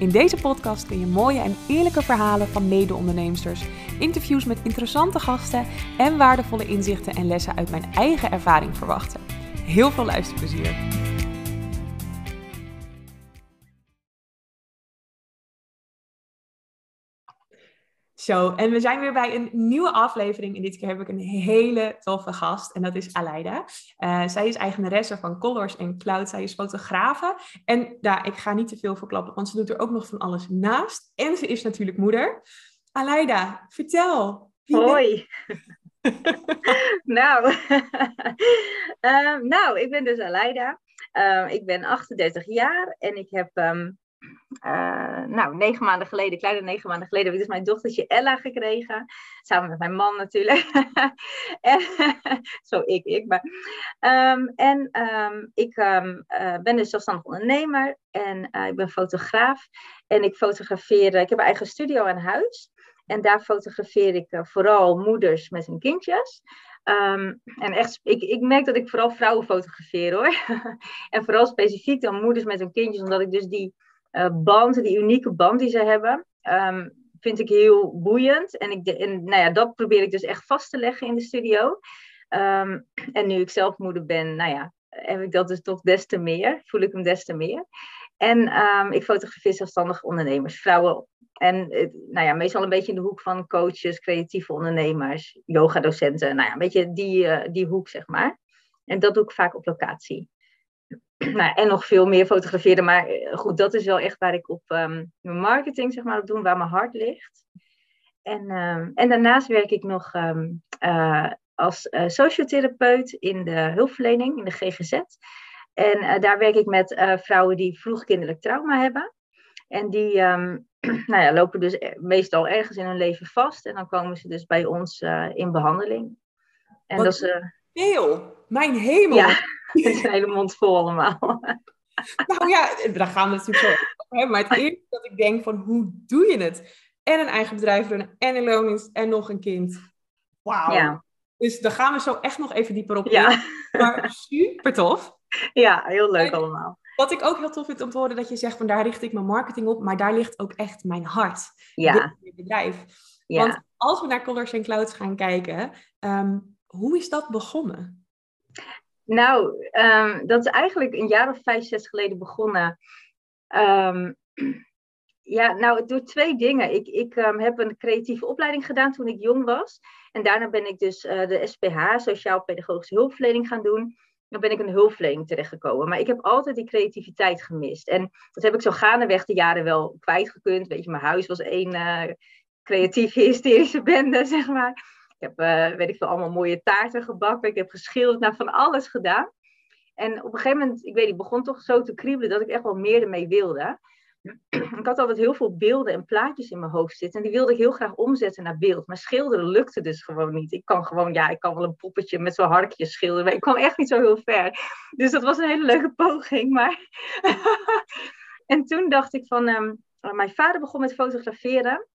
In deze podcast kun je mooie en eerlijke verhalen van mede-onderneemsters, interviews met interessante gasten en waardevolle inzichten en lessen uit mijn eigen ervaring verwachten. Heel veel luisterplezier! Zo, en we zijn weer bij een nieuwe aflevering. En dit keer heb ik een hele toffe gast. En dat is Aleida. Uh, zij is eigenaresse van Colors Cloud. Zij is fotografe. En ja, ik ga niet te veel verklappen, want ze doet er ook nog van alles naast. En ze is natuurlijk moeder. Aleida, vertel. Hoi. nou, uh, nou, ik ben dus Aleida. Uh, ik ben 38 jaar en ik heb um, uh, nou, negen maanden geleden, kleine negen maanden geleden, heb ik dus mijn dochtertje Ella gekregen. Samen met mijn man natuurlijk. en, zo ik, ik. Maar, um, en um, ik um, uh, ben dus zelfstandig ondernemer en uh, ik ben fotograaf. En ik fotografeer, ik heb een eigen studio aan huis. En daar fotografeer ik vooral moeders met hun kindjes. En echt, ik, ik merk dat ik vooral vrouwen fotografeer hoor. en vooral specifiek dan moeders met hun kindjes, omdat ik dus die band, die unieke band die ze hebben, um, vind ik heel boeiend. En, ik en nou ja, dat probeer ik dus echt vast te leggen in de studio. Um, en nu ik zelf moeder ben, nou ja, heb ik dat dus toch des te meer, voel ik hem des te meer. En um, ik fotografeer zelfstandige ondernemers, vrouwen. En nou ja, meestal een beetje in de hoek van coaches, creatieve ondernemers, yogadocenten. Nou ja, een beetje die, uh, die hoek, zeg maar. En dat doe ik vaak op locatie. nou, en nog veel meer fotograferen. Maar eh, goed, dat is wel echt waar ik op um, mijn marketing zeg maar, op doe, waar mijn hart ligt. En, um, en daarnaast werk ik nog um, uh, als uh, sociotherapeut in de hulpverlening, in de GGZ. En uh, daar werk ik met vrouwen die vroeg kinderlijk trauma hebben. En die nou ja, lopen dus meestal ergens in hun leven vast. En dan komen ze dus bij ons in behandeling. En Wat dat is, veel! Mijn hemel! Ja. Het is een hele mond vol allemaal. Nou ja, daar gaan we natuurlijk zo over. Maar het eerste dat ik denk van, hoe doe je het? En een eigen bedrijf runnen, en een loondienst, en nog een kind. Wauw. Ja. Dus daar gaan we zo echt nog even dieper op in. Ja. Maar super tof. Ja, heel leuk allemaal. Wat ik ook heel tof vind om te horen, dat je zegt van daar richt ik mijn marketing op, maar daar ligt ook echt mijn hart. Ja. Dit bedrijf. Ja. Want als we naar Colors and Clouds gaan kijken, um, hoe is dat begonnen? Nou, um, dat is eigenlijk een jaar of vijf, zes geleden begonnen. Um, ja, nou, door twee dingen. Ik, ik um, heb een creatieve opleiding gedaan toen ik jong was. En daarna ben ik dus uh, de SPH, Sociaal-Pedagogische Hulpverlening, gaan doen. Dan ben ik in de hulpverlening terechtgekomen. Maar ik heb altijd die creativiteit gemist. En dat heb ik zo gaandeweg de jaren wel kwijtgekund. Weet je, mijn huis was één uh, creatieve, hysterische bende, zeg maar. Ik heb, uh, weet ik veel, allemaal mooie taarten gebakken. Ik heb geschilderd, nou, van alles gedaan. En op een gegeven moment, ik weet niet, begon toch zo te kriebelen dat ik echt wel meer ermee wilde. ik had altijd heel veel beelden en plaatjes in mijn hoofd zitten. En die wilde ik heel graag omzetten naar beeld. Maar schilderen lukte dus gewoon niet. Ik kan gewoon, ja, ik kan wel een poppetje met zo'n harkje schilderen. Maar ik kwam echt niet zo heel ver. Dus dat was een hele leuke poging. Maar en toen dacht ik van, um, mijn vader begon met fotograferen.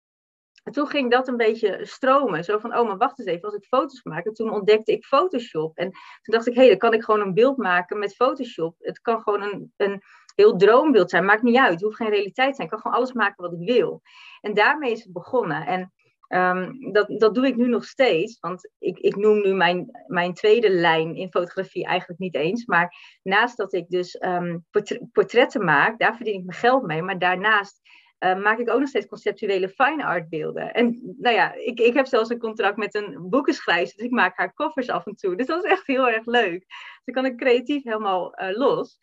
En toen ging dat een beetje stromen. Zo van, oh, maar wacht eens even, als ik foto's maak. En toen ontdekte ik Photoshop. En toen dacht ik, hé, hey, dan kan ik gewoon een beeld maken met Photoshop. Het kan gewoon een, een heel droombeeld zijn. Maakt niet uit. Het hoeft geen realiteit te zijn. Ik kan gewoon alles maken wat ik wil. En daarmee is het begonnen. En um, dat, dat doe ik nu nog steeds. Want ik, ik noem nu mijn, mijn tweede lijn in fotografie eigenlijk niet eens. Maar naast dat ik dus um, portretten maak, daar verdien ik mijn geld mee. Maar daarnaast uh, maak ik ook nog steeds conceptuele fine art beelden. En nou ja, ik, ik heb zelfs een contract met een boekenschrijver, dus ik maak haar koffers af en toe. Dus dat is echt heel erg leuk. Dus kan ik creatief helemaal uh, los.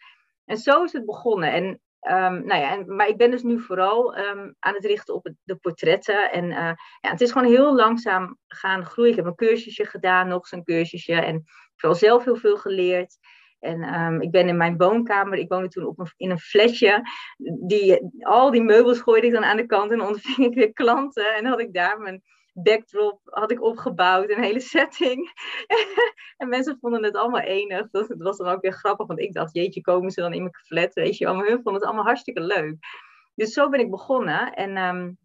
En zo is het begonnen. En, um, nou ja, en, maar ik ben dus nu vooral um, aan het richten op de portretten. En uh, ja, het is gewoon heel langzaam gaan groeien. Ik heb een cursusje gedaan, nog eens een cursusje. En vooral zelf heel veel geleerd. En um, ik ben in mijn woonkamer, ik woonde toen op een, in een flatje. Die, al die meubels gooide ik dan aan de kant en ontving ik weer klanten. En had ik daar mijn backdrop had ik opgebouwd, een hele setting. en mensen vonden het allemaal enig. Dat, was dan ook weer grappig, want ik dacht, jeetje, komen ze dan in mijn flat, weet je wel. Maar hun vonden het allemaal hartstikke leuk. Dus zo ben ik begonnen. En, um,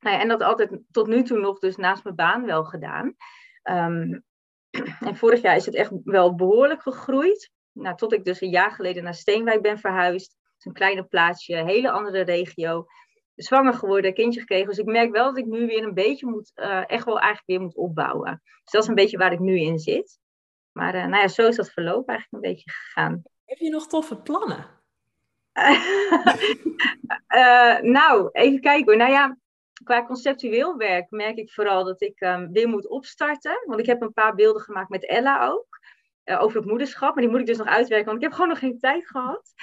nou ja, en dat altijd tot nu toe nog dus naast mijn baan wel gedaan. Um, en vorig jaar is het echt wel behoorlijk gegroeid. Nou, tot ik dus een jaar geleden naar Steenwijk ben verhuisd. Een kleine plaatsje, een hele andere regio. Zwanger geworden, kindje gekregen. Dus ik merk wel dat ik nu weer een beetje moet, uh, echt wel eigenlijk weer moet opbouwen. Dus dat is een beetje waar ik nu in zit. Maar uh, nou ja, zo is dat verloop eigenlijk een beetje gegaan. Heb je nog toffe plannen? uh, nou, even kijken hoor. Nou ja, qua conceptueel werk merk ik vooral dat ik um, weer moet opstarten. Want ik heb een paar beelden gemaakt met Ella ook. Uh, over het moederschap. Maar die moet ik dus nog uitwerken, want ik heb gewoon nog geen tijd gehad.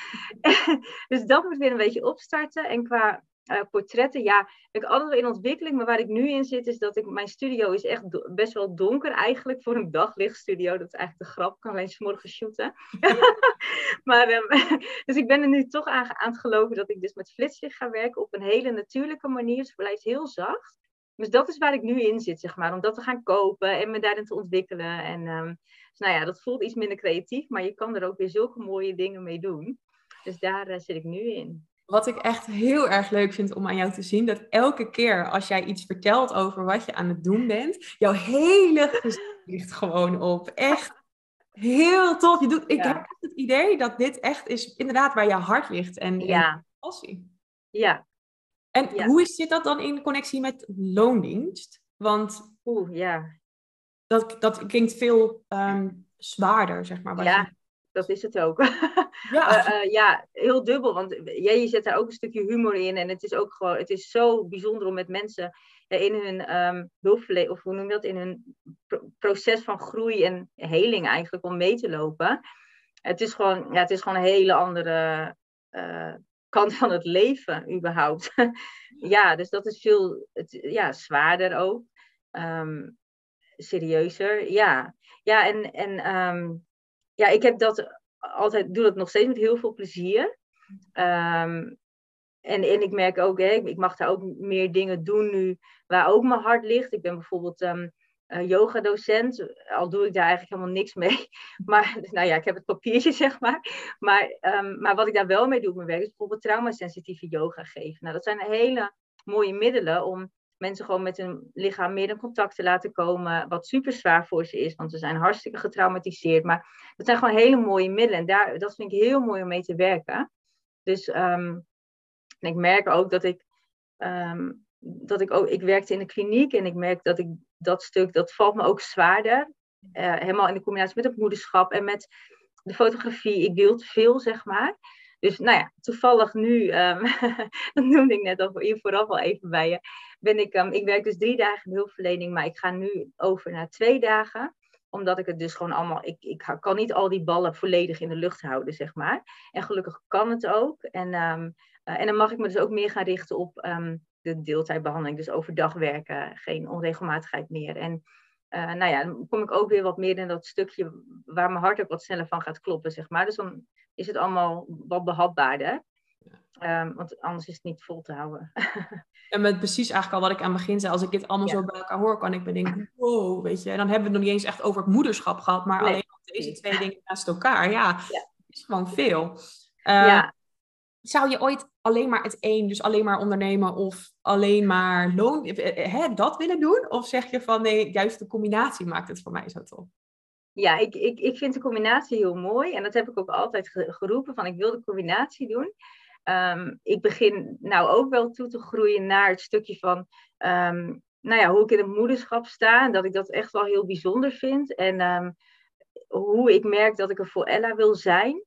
dus dat moet weer een beetje opstarten. En qua uh, portretten, ja, ik altijd in ontwikkeling. Maar waar ik nu in zit, is dat ik, mijn studio is echt best wel donker eigenlijk voor een daglichtstudio. Dat is eigenlijk de grap, ik kan alleen morgen shooten. maar, um, dus ik ben er nu toch aan, het geloven dat ik dus met flitslicht ga werken op een hele natuurlijke manier. Het blijft heel zacht. Dus dat is waar ik nu in zit, zeg maar. Om dat te gaan kopen en me daarin te ontwikkelen. En um, dus nou ja, dat voelt iets minder creatief, maar je kan er ook weer zulke mooie dingen mee doen. Dus daar uh, zit ik nu in. Wat ik echt heel erg leuk vind om aan jou te zien, dat elke keer als jij iets vertelt over wat je aan het doen bent, jouw hele gezicht ligt gewoon op. Echt heel tof. Je doet, ik ja. heb echt het idee dat dit echt is inderdaad waar je hart ligt en, ja. passie. Ja. En Ja. hoe zit dat dan in connectie met loondienst? Want Oeh, ja. dat, dat klinkt veel ehm, zwaarder, zeg maar. Ja, je- dat is het ook. ja. Eh, eh, ja, heel dubbel. Want jij je zet daar ook een stukje humor in. En het is ook gewoon, het is zo bijzonder om met mensen eh, in hun hulpverlening, of hoe noem je dat, in hun pro- proces van groei en heling eigenlijk, om mee te lopen. Het is gewoon, ja, het is gewoon een hele andere kant van het leven, überhaupt. ja, dus dat is veel het, ja, zwaarder ook. Ehm, serieuzer, ja. Ja, en, en ehm, ja, ik heb dat altijd, doe dat nog steeds met heel veel plezier. Ehm, en, en ik merk ook, hè, ik, mag daar ook meer dingen doen nu waar ook mijn hart ligt. Ik ben bijvoorbeeld ehm eh, yoga-docent, al doe ik daar eigenlijk helemaal niks mee. Maar nou ja, ik heb het papiertje, zeg maar. Maar, ehm, maar wat ik daar wel mee doe op mijn werk, is bijvoorbeeld traumasensitieve yoga geven. Nou, dat zijn hele mooie middelen om mensen gewoon met hun lichaam meer in contact te laten komen. Wat super zwaar voor ze is, want ze zijn hartstikke getraumatiseerd. Maar dat zijn gewoon hele mooie middelen. En daar, dat vind ik heel mooi om mee te werken. Dus ehm, en ik merk ook dat ik, ehm, dat ik ook, ik werkte in de kliniek en ik merk dat ik dat stuk, dat valt me ook zwaarder. Eh, helemaal in de combinatie met het moederschap en met de fotografie. Ik deel te veel, zeg maar. Dus nou ja, toevallig nu, ehm, dat noemde ik net al hier vooraf al even bij je, ben ik, ehm, ik werk dus drie dagen in hulpverlening, maar ik ga nu over naar twee dagen omdat ik het dus gewoon allemaal, ik, ik kan niet al die ballen volledig in de lucht houden, zeg maar. En gelukkig kan het ook. En, ehm, eh, en dan mag ik me dus ook meer gaan richten op ehm, de deeltijdbehandeling. Dus overdag werken, geen onregelmatigheid meer. En eh, nou ja, dan kom ik ook weer wat meer in dat stukje waar mijn hart ook wat sneller van gaat kloppen, zeg maar. Dus dan is het allemaal wat behapbaarder. Ehm, want anders is het niet vol te houden. En met precies eigenlijk al wat ik aan het begin zei, als ik dit allemaal Ja. zo bij elkaar hoor, kan ik bedenken, wow, weet je. En dan hebben we het nog niet eens echt over het moederschap gehad, maar Nee. alleen al deze twee dingen naast elkaar. Ja, is gewoon veel. Eh, ja, Zou je ooit alleen maar het één, dus alleen maar ondernemen of alleen maar loon, eh, eh, hè, dat willen doen? Of zeg je van nee, juist de combinatie maakt het voor mij zo tof? ja ik, ik, ik vind de combinatie heel mooi. En dat heb ik ook altijd ge- geroepen, van ik wil de combinatie doen. Ehm, ik begin nou ook wel toe te groeien naar het stukje van... ehm, nou ja, hoe ik in het moederschap sta. En dat ik dat echt wel heel bijzonder vind. En ehm, hoe ik merk dat ik er voor Ella wil zijn.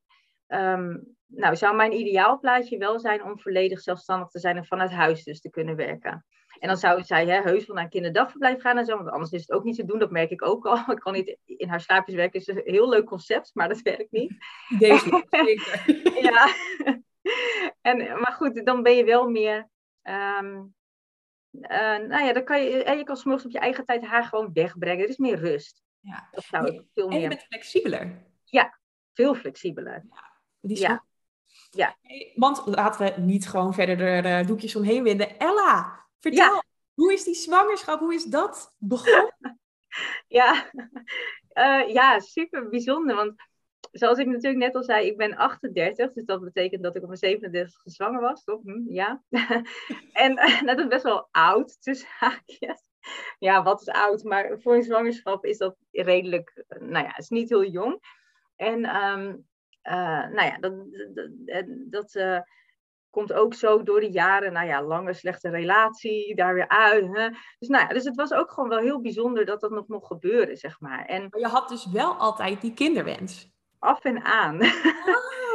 Nou, zou mijn ideaalplaatje wel zijn om volledig zelfstandig te zijn en vanuit huis dus te kunnen werken. En dan zou zij hè, heus wel naar een kinderdagverblijf gaan en zo, want anders is het ook niet te doen. Dat merk ik ook al. Ik kan niet in haar slaapjes werken. Het is een heel leuk concept, maar dat werkt niet. Deze, zeker. ja. en, maar goed, dan ben je wel meer. eh, nou ja, dan kan je, en je kan soms op je eigen tijd haar gewoon wegbrengen. Er is meer rust. Ja. Dat zou ik veel En je meer, bent flexibeler. veel flexibeler. Die Ja. wel- Ja. Want laten we niet gewoon verder de, de doekjes omheen winden. Ella, vertel, Hoe is die zwangerschap, hoe is dat begonnen? ja. Uh, ja, super bijzonder. Want zoals ik natuurlijk net al zei, ik ben 38. Dus dat betekent dat ik op mijn 37 zwanger was, toch? Hm, ja. en uh, dat is best wel oud, tussen haakjes. Ja, wat is oud? Maar voor een zwangerschap is dat redelijk, nou ja, is niet heel jong. En um, uh, nou ja, dat, dat, dat komt ook zo door de jaren, nou ja, lange slechte relatie, daar weer uit. Hè? Dus nou ja, dus het was ook gewoon wel heel bijzonder dat dat nog mocht gebeuren, zeg maar. En, maar je had dus wel altijd die kinderwens? Af en aan.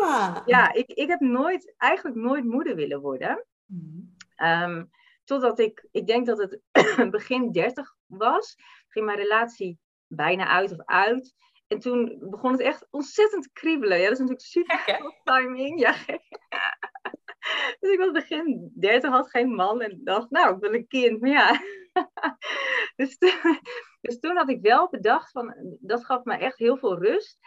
Ah. ja, ik, ik heb nooit, eigenlijk nooit moeder willen worden. Mm. Um, totdat ik, ik denk dat het begin 30 was, ging mijn relatie bijna uit of uit. En toen begon het echt ontzettend te kriebelen. Ja, dat is natuurlijk super timing. Ja, dus ik was begin 30, had geen man en dacht, nou, ik wil een kind. Maar ja. dus, toen, dus toen had ik wel bedacht, van, dat gaf me echt heel veel rust.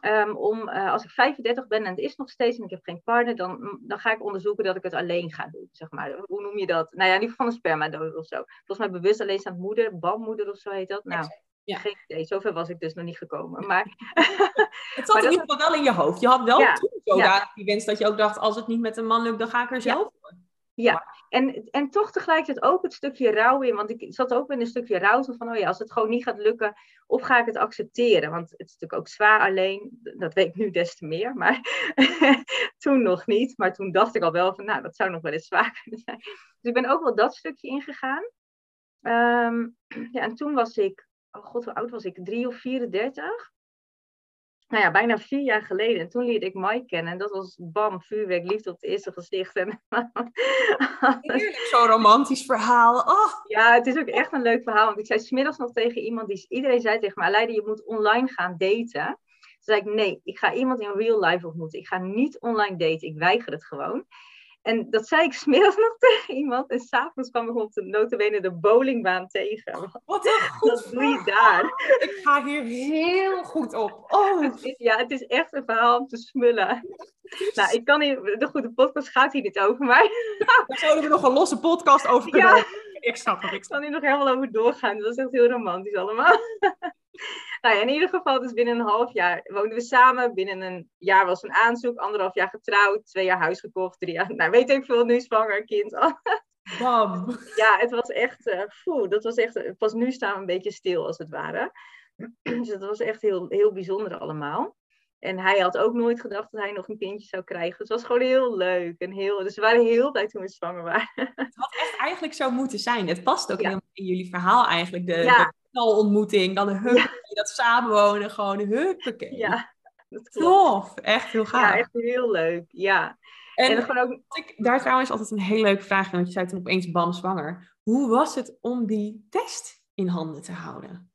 Um, om, uh, als ik 35 ben en het is nog steeds en ik heb geen partner, dan, dan ga ik onderzoeken dat ik het alleen ga doen. Zeg maar. Hoe noem je dat? Nou ja, in ieder geval een spermadonor of zo. Volgens mij bewust alleenstaand moeder, balmoeder of zo heet dat. Nou, ja. Geen idee, zover was ik dus nog niet gekomen. Maar, het zat in ieder geval wel in je hoofd. Je had wel ja, toen ja. die wens dat je ook dacht, als het niet met een man lukt, dan ga ik er zelf voor. Ja, en, en toch tegelijkertijd ook het stukje rouw in. Want ik zat ook in een stukje rouw van, oh ja, als het gewoon niet gaat lukken, of ga ik het accepteren? Want het is natuurlijk ook zwaar alleen, dat weet ik nu des te meer, maar toen nog niet. Maar toen dacht ik al wel van, nou, dat zou nog wel eens zwaar kunnen zijn. Dus ik ben ook wel dat stukje ingegaan. Um, ja, en toen was ik oh god, hoe oud was ik? Drie of 34? Nou ja, bijna vier jaar geleden. En toen leerde ik Mike kennen. En dat was bam, vuurwerk, liefde op het eerste gezicht. En Heerlijk, zo'n romantisch verhaal. Oh. Ja, het is ook echt een leuk verhaal. Want ik zei smiddags nog tegen iemand, die, iedereen zei tegen me, Aleida, je moet online gaan daten. Toen zei ik, nee, ik ga iemand in real life ontmoeten. Ik ga niet online daten. Ik weiger het gewoon. En dat zei ik smiddags nog tegen iemand. En s'avonds kwam ik op de notabene de bowlingbaan tegen. Wat een goed Dat doe je daar. Ik ga hier heel goed op. Oh. Het is, ja, het is echt een verhaal om te smullen. Nou, ik kan hier... De goede podcast gaat hier niet over, maar... Daar zouden we nog een losse podcast over kunnen ja. Ik snap het. Ik kan hier nog helemaal over doorgaan. Dat is echt heel romantisch allemaal. nou ja, in ieder geval, dus binnen een half jaar woonden we samen. Binnen een jaar was een aanzoek, anderhalf jaar getrouwd, twee jaar huis gekocht, drie jaar, nou weet ik veel, nu zwanger, kind. Bam. Ja, het was echt, uh, dat was echt, pas nu staan we een beetje stil als het ware. dus dat was echt heel, heel bijzonder allemaal. En hij had ook nooit gedacht dat hij nog een kindje zou krijgen. Dus het was gewoon heel leuk. En heel, dus we waren heel blij toen we zwanger waren. Het had echt eigenlijk zo moeten zijn. Het past ook helemaal in jullie verhaal eigenlijk. De, ja ontmoeting, dan hup, ja. dat samenwonen, gewoon huppakee. Ja, dat. Tof, echt heel gaaf. Ja, echt heel leuk, ja. En, en gewoon ook... ik, daar trouwens altijd een hele leuke vraag want je zei toen opeens bam zwanger. Hoe was het om die test in handen te houden?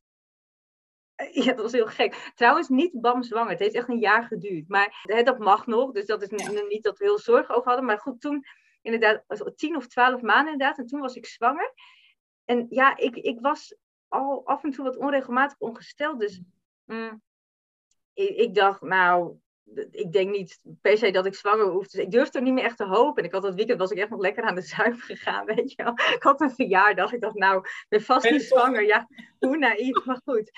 Ja, dat was heel gek. Trouwens, niet bam zwanger. Het heeft echt een jaar geduurd. Maar dat mag nog, dus dat is niet dat we heel zorgen over hadden. Maar goed, toen inderdaad, tien of twaalf maanden inderdaad. En toen was ik zwanger. En ja, ik, ik was al af en toe wat onregelmatig ongesteld. Dus mm, ik, ik, dacht, nou, ik denk niet per se dat ik zwanger hoef. Dus ik durfde er niet meer echt te hopen. En ik had dat weekend was ik echt nog lekker aan de zuip gegaan, weet je wel. Ik had een verjaardag. Ik dacht, nou, ik ben vast niet zwanger. Ja, hoe naïef, maar goed.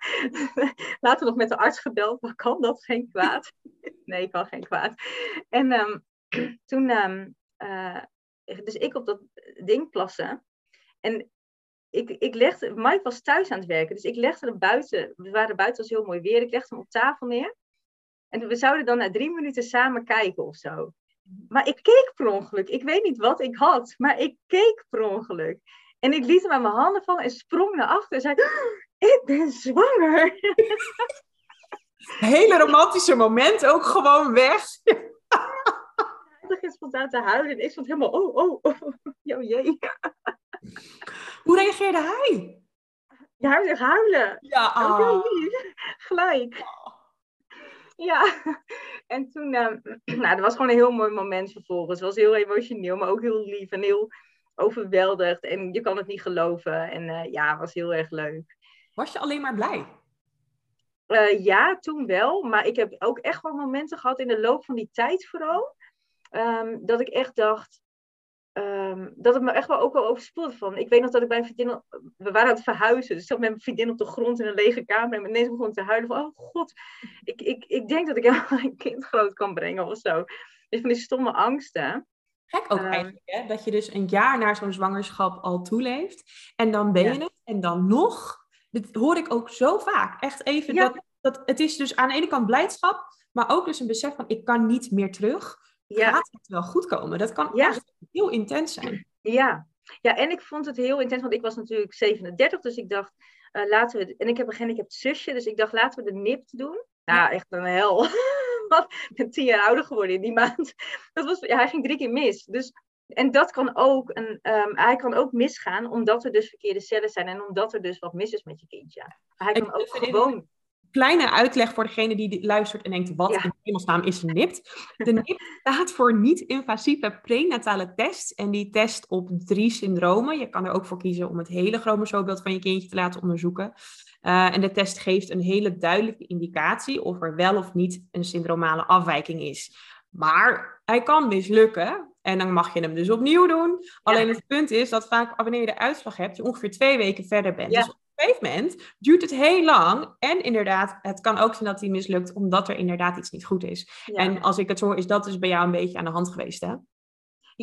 Later nog met de arts gebeld. Maar kan dat geen kwaad? nee, kan geen kwaad. En um, toen, um, uh, dus ik op dat ding plassen. En ik, ik legde, Mike was thuis aan het werken, dus ik legde hem buiten. We waren buiten, was heel mooi weer. Ik legde hem op tafel neer. En we zouden dan na drie minuten samen kijken of zo. Maar ik keek per ongeluk. Ik weet niet wat ik had, maar ik keek per ongeluk. En ik liet hem aan mijn handen vallen en sprong naar achter en zei: Ik ben zwanger. Hele romantische moment ook gewoon weg. Begint spontaan te huilen en ik stond helemaal: Oh, oh, oh, oh jee. Hoe reageerde hij? Ja, hij zegt huilen. Ja. Gelijk. Ja, en toen, uh, nou, dat was gewoon een heel mooi moment vervolgens. Het was heel emotioneel, maar ook heel lief en heel overweldigd. En je kan het niet geloven. En uh, ja, het was heel erg leuk. Was je alleen maar blij? Uh, ja, toen wel. Maar ik heb ook echt wel momenten gehad in de loop van die tijd vooral. Um, dat ik echt dacht, ehm, dat het me echt wel ook wel overspoelde van. Ik weet nog dat ik bij een vriendin, we waren aan het verhuizen, dus ik zat met mijn vriendin op de grond in een lege kamer en ineens begon te huilen van, oh god, ik, ik, ik denk dat ik helemaal een kind groot kan brengen of zo. Dus van die stomme angsten. Gek ook ehm, eigenlijk, hè? Dat je dus een jaar na zo'n zwangerschap al toeleeft. En dan ben je het. En dan nog, dit hoor ik ook zo vaak. Echt even, dat, dat, het is dus aan de ene kant blijdschap, maar ook dus een besef van ik kan niet meer terug. Ja. Gaat het wel goed komen? Dat kan ja. heel intens zijn. Ja. ja, en ik vond het heel intens, want ik was natuurlijk 37, dus ik dacht, uh, laten we, en ik heb een het zusje, dus ik dacht, laten we de NIPT doen. Nou, echt een hel. Ik ben tien jaar ouder geworden in die maand. Dat was, ja, hij ging drie keer mis. Dus, en dat kan ook, een, um, hij kan ook misgaan omdat er dus verkeerde cellen zijn en omdat er dus wat mis is met je kindje. Hij kan ook gewoon kleine uitleg voor degene die luistert en denkt, wat ja. in hemelsnaam is een NIPT? De NIPT staat voor niet-invasieve prenatale test. En die test op drie syndromen. Je kan er ook voor kiezen om het hele chromosoombeeld van je kindje te laten onderzoeken. Uh, en de test geeft een hele duidelijke indicatie of er wel of niet een syndromale afwijking is. Maar hij kan mislukken en dan mag je hem dus opnieuw doen. Alleen het punt is dat vaak wanneer je de uitslag hebt, je ongeveer twee weken verder bent. Dus op een gegeven moment duurt het heel lang. En inderdaad, het kan ook zijn dat hij mislukt omdat er inderdaad iets niet goed is. En als ik het hoor, is dat dus bij jou een beetje aan de hand geweest, hè?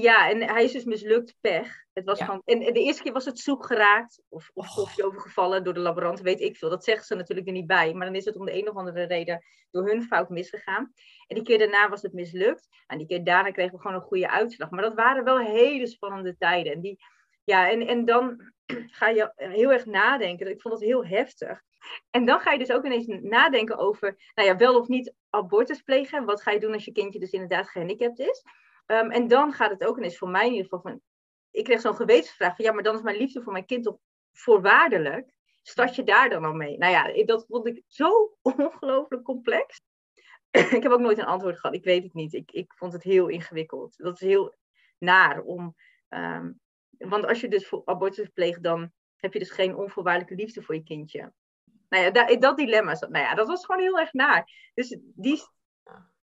Ja, en hij is dus mislukt, pech. Het was gewoon, en, de eerste keer was het zoek geraakt, of, of koffie overgevallen door de laborant, weet ik veel. Dat zeggen ze natuurlijk er niet bij, maar dan is het om de een of andere reden door hun fout misgegaan. En die keer daarna was het mislukt. En die keer daarna kregen we gewoon een goede uitslag. Maar dat waren wel hele spannende tijden. En, die, ja, en, en dan ga je heel erg nadenken. Ik vond dat heel heftig. En dan ga je dus ook ineens nadenken over, nou ja, wel of niet abortus plegen. Wat ga je doen als je kindje dus inderdaad gehandicapt is? Ehm, en dan gaat het ook ineens voor mij in ieder geval van, ik kreeg zo'n gewetensvraag van, ja, maar dan is mijn liefde voor mijn kind toch voorwaardelijk? Start je daar dan al mee? Nou ja, dat vond ik zo ongelooflijk complex. ik heb ook nooit een antwoord gehad. Ik weet het niet. Ik, ik vond het heel ingewikkeld. Dat is heel naar om. Ehm, want als je dus voor abortus pleegt, dan heb je dus geen onvoorwaardelijke liefde voor je kindje. Nou ja, dat, dat dilemma. Nou ja, dat was gewoon heel erg naar. Dus die,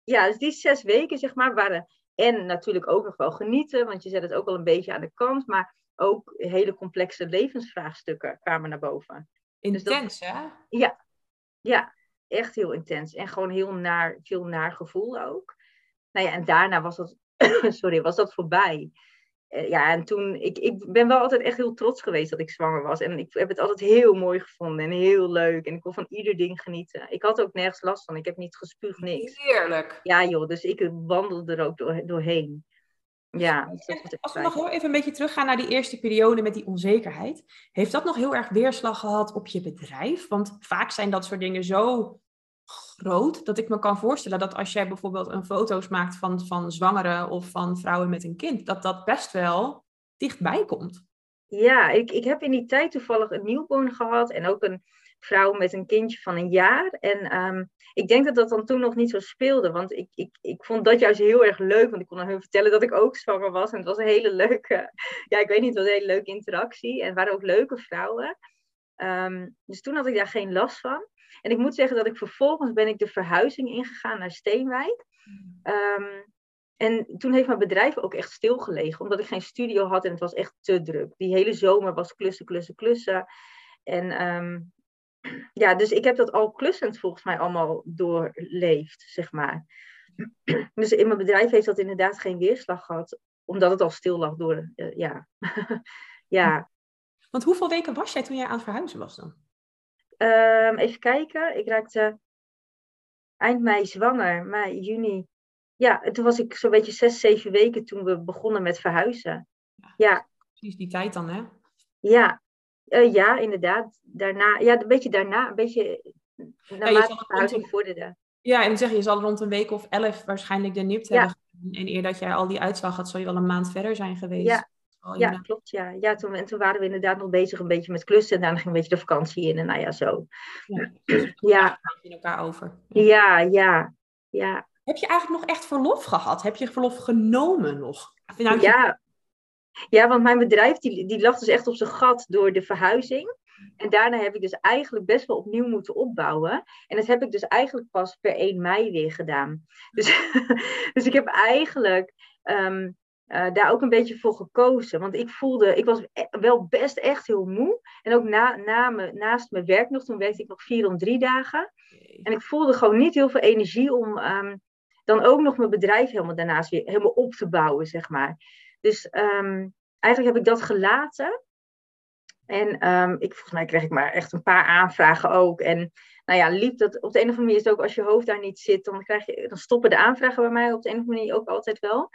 ja, dus die zes weken, zeg maar, waren en natuurlijk ook nog wel genieten, want je zet het ook wel een beetje aan de kant, maar ook hele complexe levensvraagstukken kwamen naar boven. Intens, dus hè? Ja, ja, echt heel intens. En gewoon heel naar, veel naar gevoel ook. Nou ja, en daarna was dat, sorry, was dat voorbij. Eh, ja, en toen, ik, ik ben wel altijd echt heel trots geweest dat ik zwanger was. En ik heb het altijd heel mooi gevonden en heel leuk. En ik kon van ieder ding genieten. Ik had ook nergens last van. Ik heb niet gespuugd, niks. Heerlijk. Ja joh, dus ik wandelde er ook door, doorheen. Ja, Als we nog heel even een beetje teruggaan naar die eerste periode met die onzekerheid. Heeft dat nog heel erg weerslag gehad op je bedrijf? Want vaak zijn dat soort dingen zo dat ik me kan voorstellen dat als jij bijvoorbeeld een foto's maakt van, van zwangeren of van vrouwen met een kind, dat dat best wel dichtbij komt. Ja, ik, ik heb in die tijd toevallig een nieuwborn gehad en ook een vrouw met een kindje van een jaar. En ehm, ik denk dat dat dan toen nog niet zo speelde, want ik, ik, ik vond dat juist heel erg leuk, want ik kon aan hun vertellen dat ik ook zwanger was. En het was een hele leuke, ja, ik weet niet, het een hele leuke interactie. En het waren ook leuke vrouwen. Ehm, dus toen had ik daar geen last van. En ik moet zeggen dat ik vervolgens ben ik de verhuizing ingegaan naar Steenwijk. Um, en toen heeft mijn bedrijf ook echt stilgelegen, omdat ik geen studio had en het was echt te druk. Die hele zomer was klussen, klussen, klussen. En um, ja, dus ik heb dat al klussend volgens mij allemaal doorleefd, zeg maar. Dus in mijn bedrijf heeft dat inderdaad geen weerslag gehad, omdat het al stil lag door, uh, ja. ja. Want hoeveel weken was jij toen jij aan het verhuizen was dan? Um, even kijken. Ik raakte eind mei zwanger, mei, juni. Ja, toen was ik zo'n beetje zes, zeven weken toen we begonnen met verhuizen. Ja. Precies die tijd dan, hè? Ja, uh, ja inderdaad. Daarna, ja, een beetje daarna, een beetje naarmate ja, de verhuizing vorderde. Ja, en zeg je, je zal rond een week of elf waarschijnlijk de NIPT ja. hebben. En eer dat jij al die uitslag had, zal je wel een maand verder zijn geweest. Ja, ja, klopt. Ja. Ja, toen, en toen waren we inderdaad nog bezig een beetje met klussen. En daarna ging een beetje de vakantie in. En nou ja, zo. Ja. Dus ja. in elkaar over. Ja, ja, ja. Heb je eigenlijk nog echt verlof gehad? Heb je verlof genomen nog? Nou, ja. ja, want mijn bedrijf die, die lag dus echt op zijn gat door de verhuizing. En daarna heb ik dus eigenlijk best wel opnieuw moeten opbouwen. En dat heb ik dus eigenlijk pas per 1 mei weer gedaan. Dus, dus ik heb eigenlijk... Ehm, uh, daar ook een beetje voor gekozen. Want ik voelde, ik was e-, wel best echt heel moe. En ook na, na me, naast mijn werk nog, toen werkte ik nog vier om drie dagen. En ik voelde gewoon niet heel veel energie om um, dan ook nog mijn bedrijf helemaal daarnaast weer helemaal op te bouwen, zeg maar. Dus um, eigenlijk heb ik dat gelaten. En um, ik, volgens mij kreeg ik maar echt een paar aanvragen ook. En nou ja, liep dat op de een of andere manier is het ook als je hoofd daar niet zit, dan, krijg je, dan stoppen de aanvragen bij mij op de een of andere manier ook altijd wel.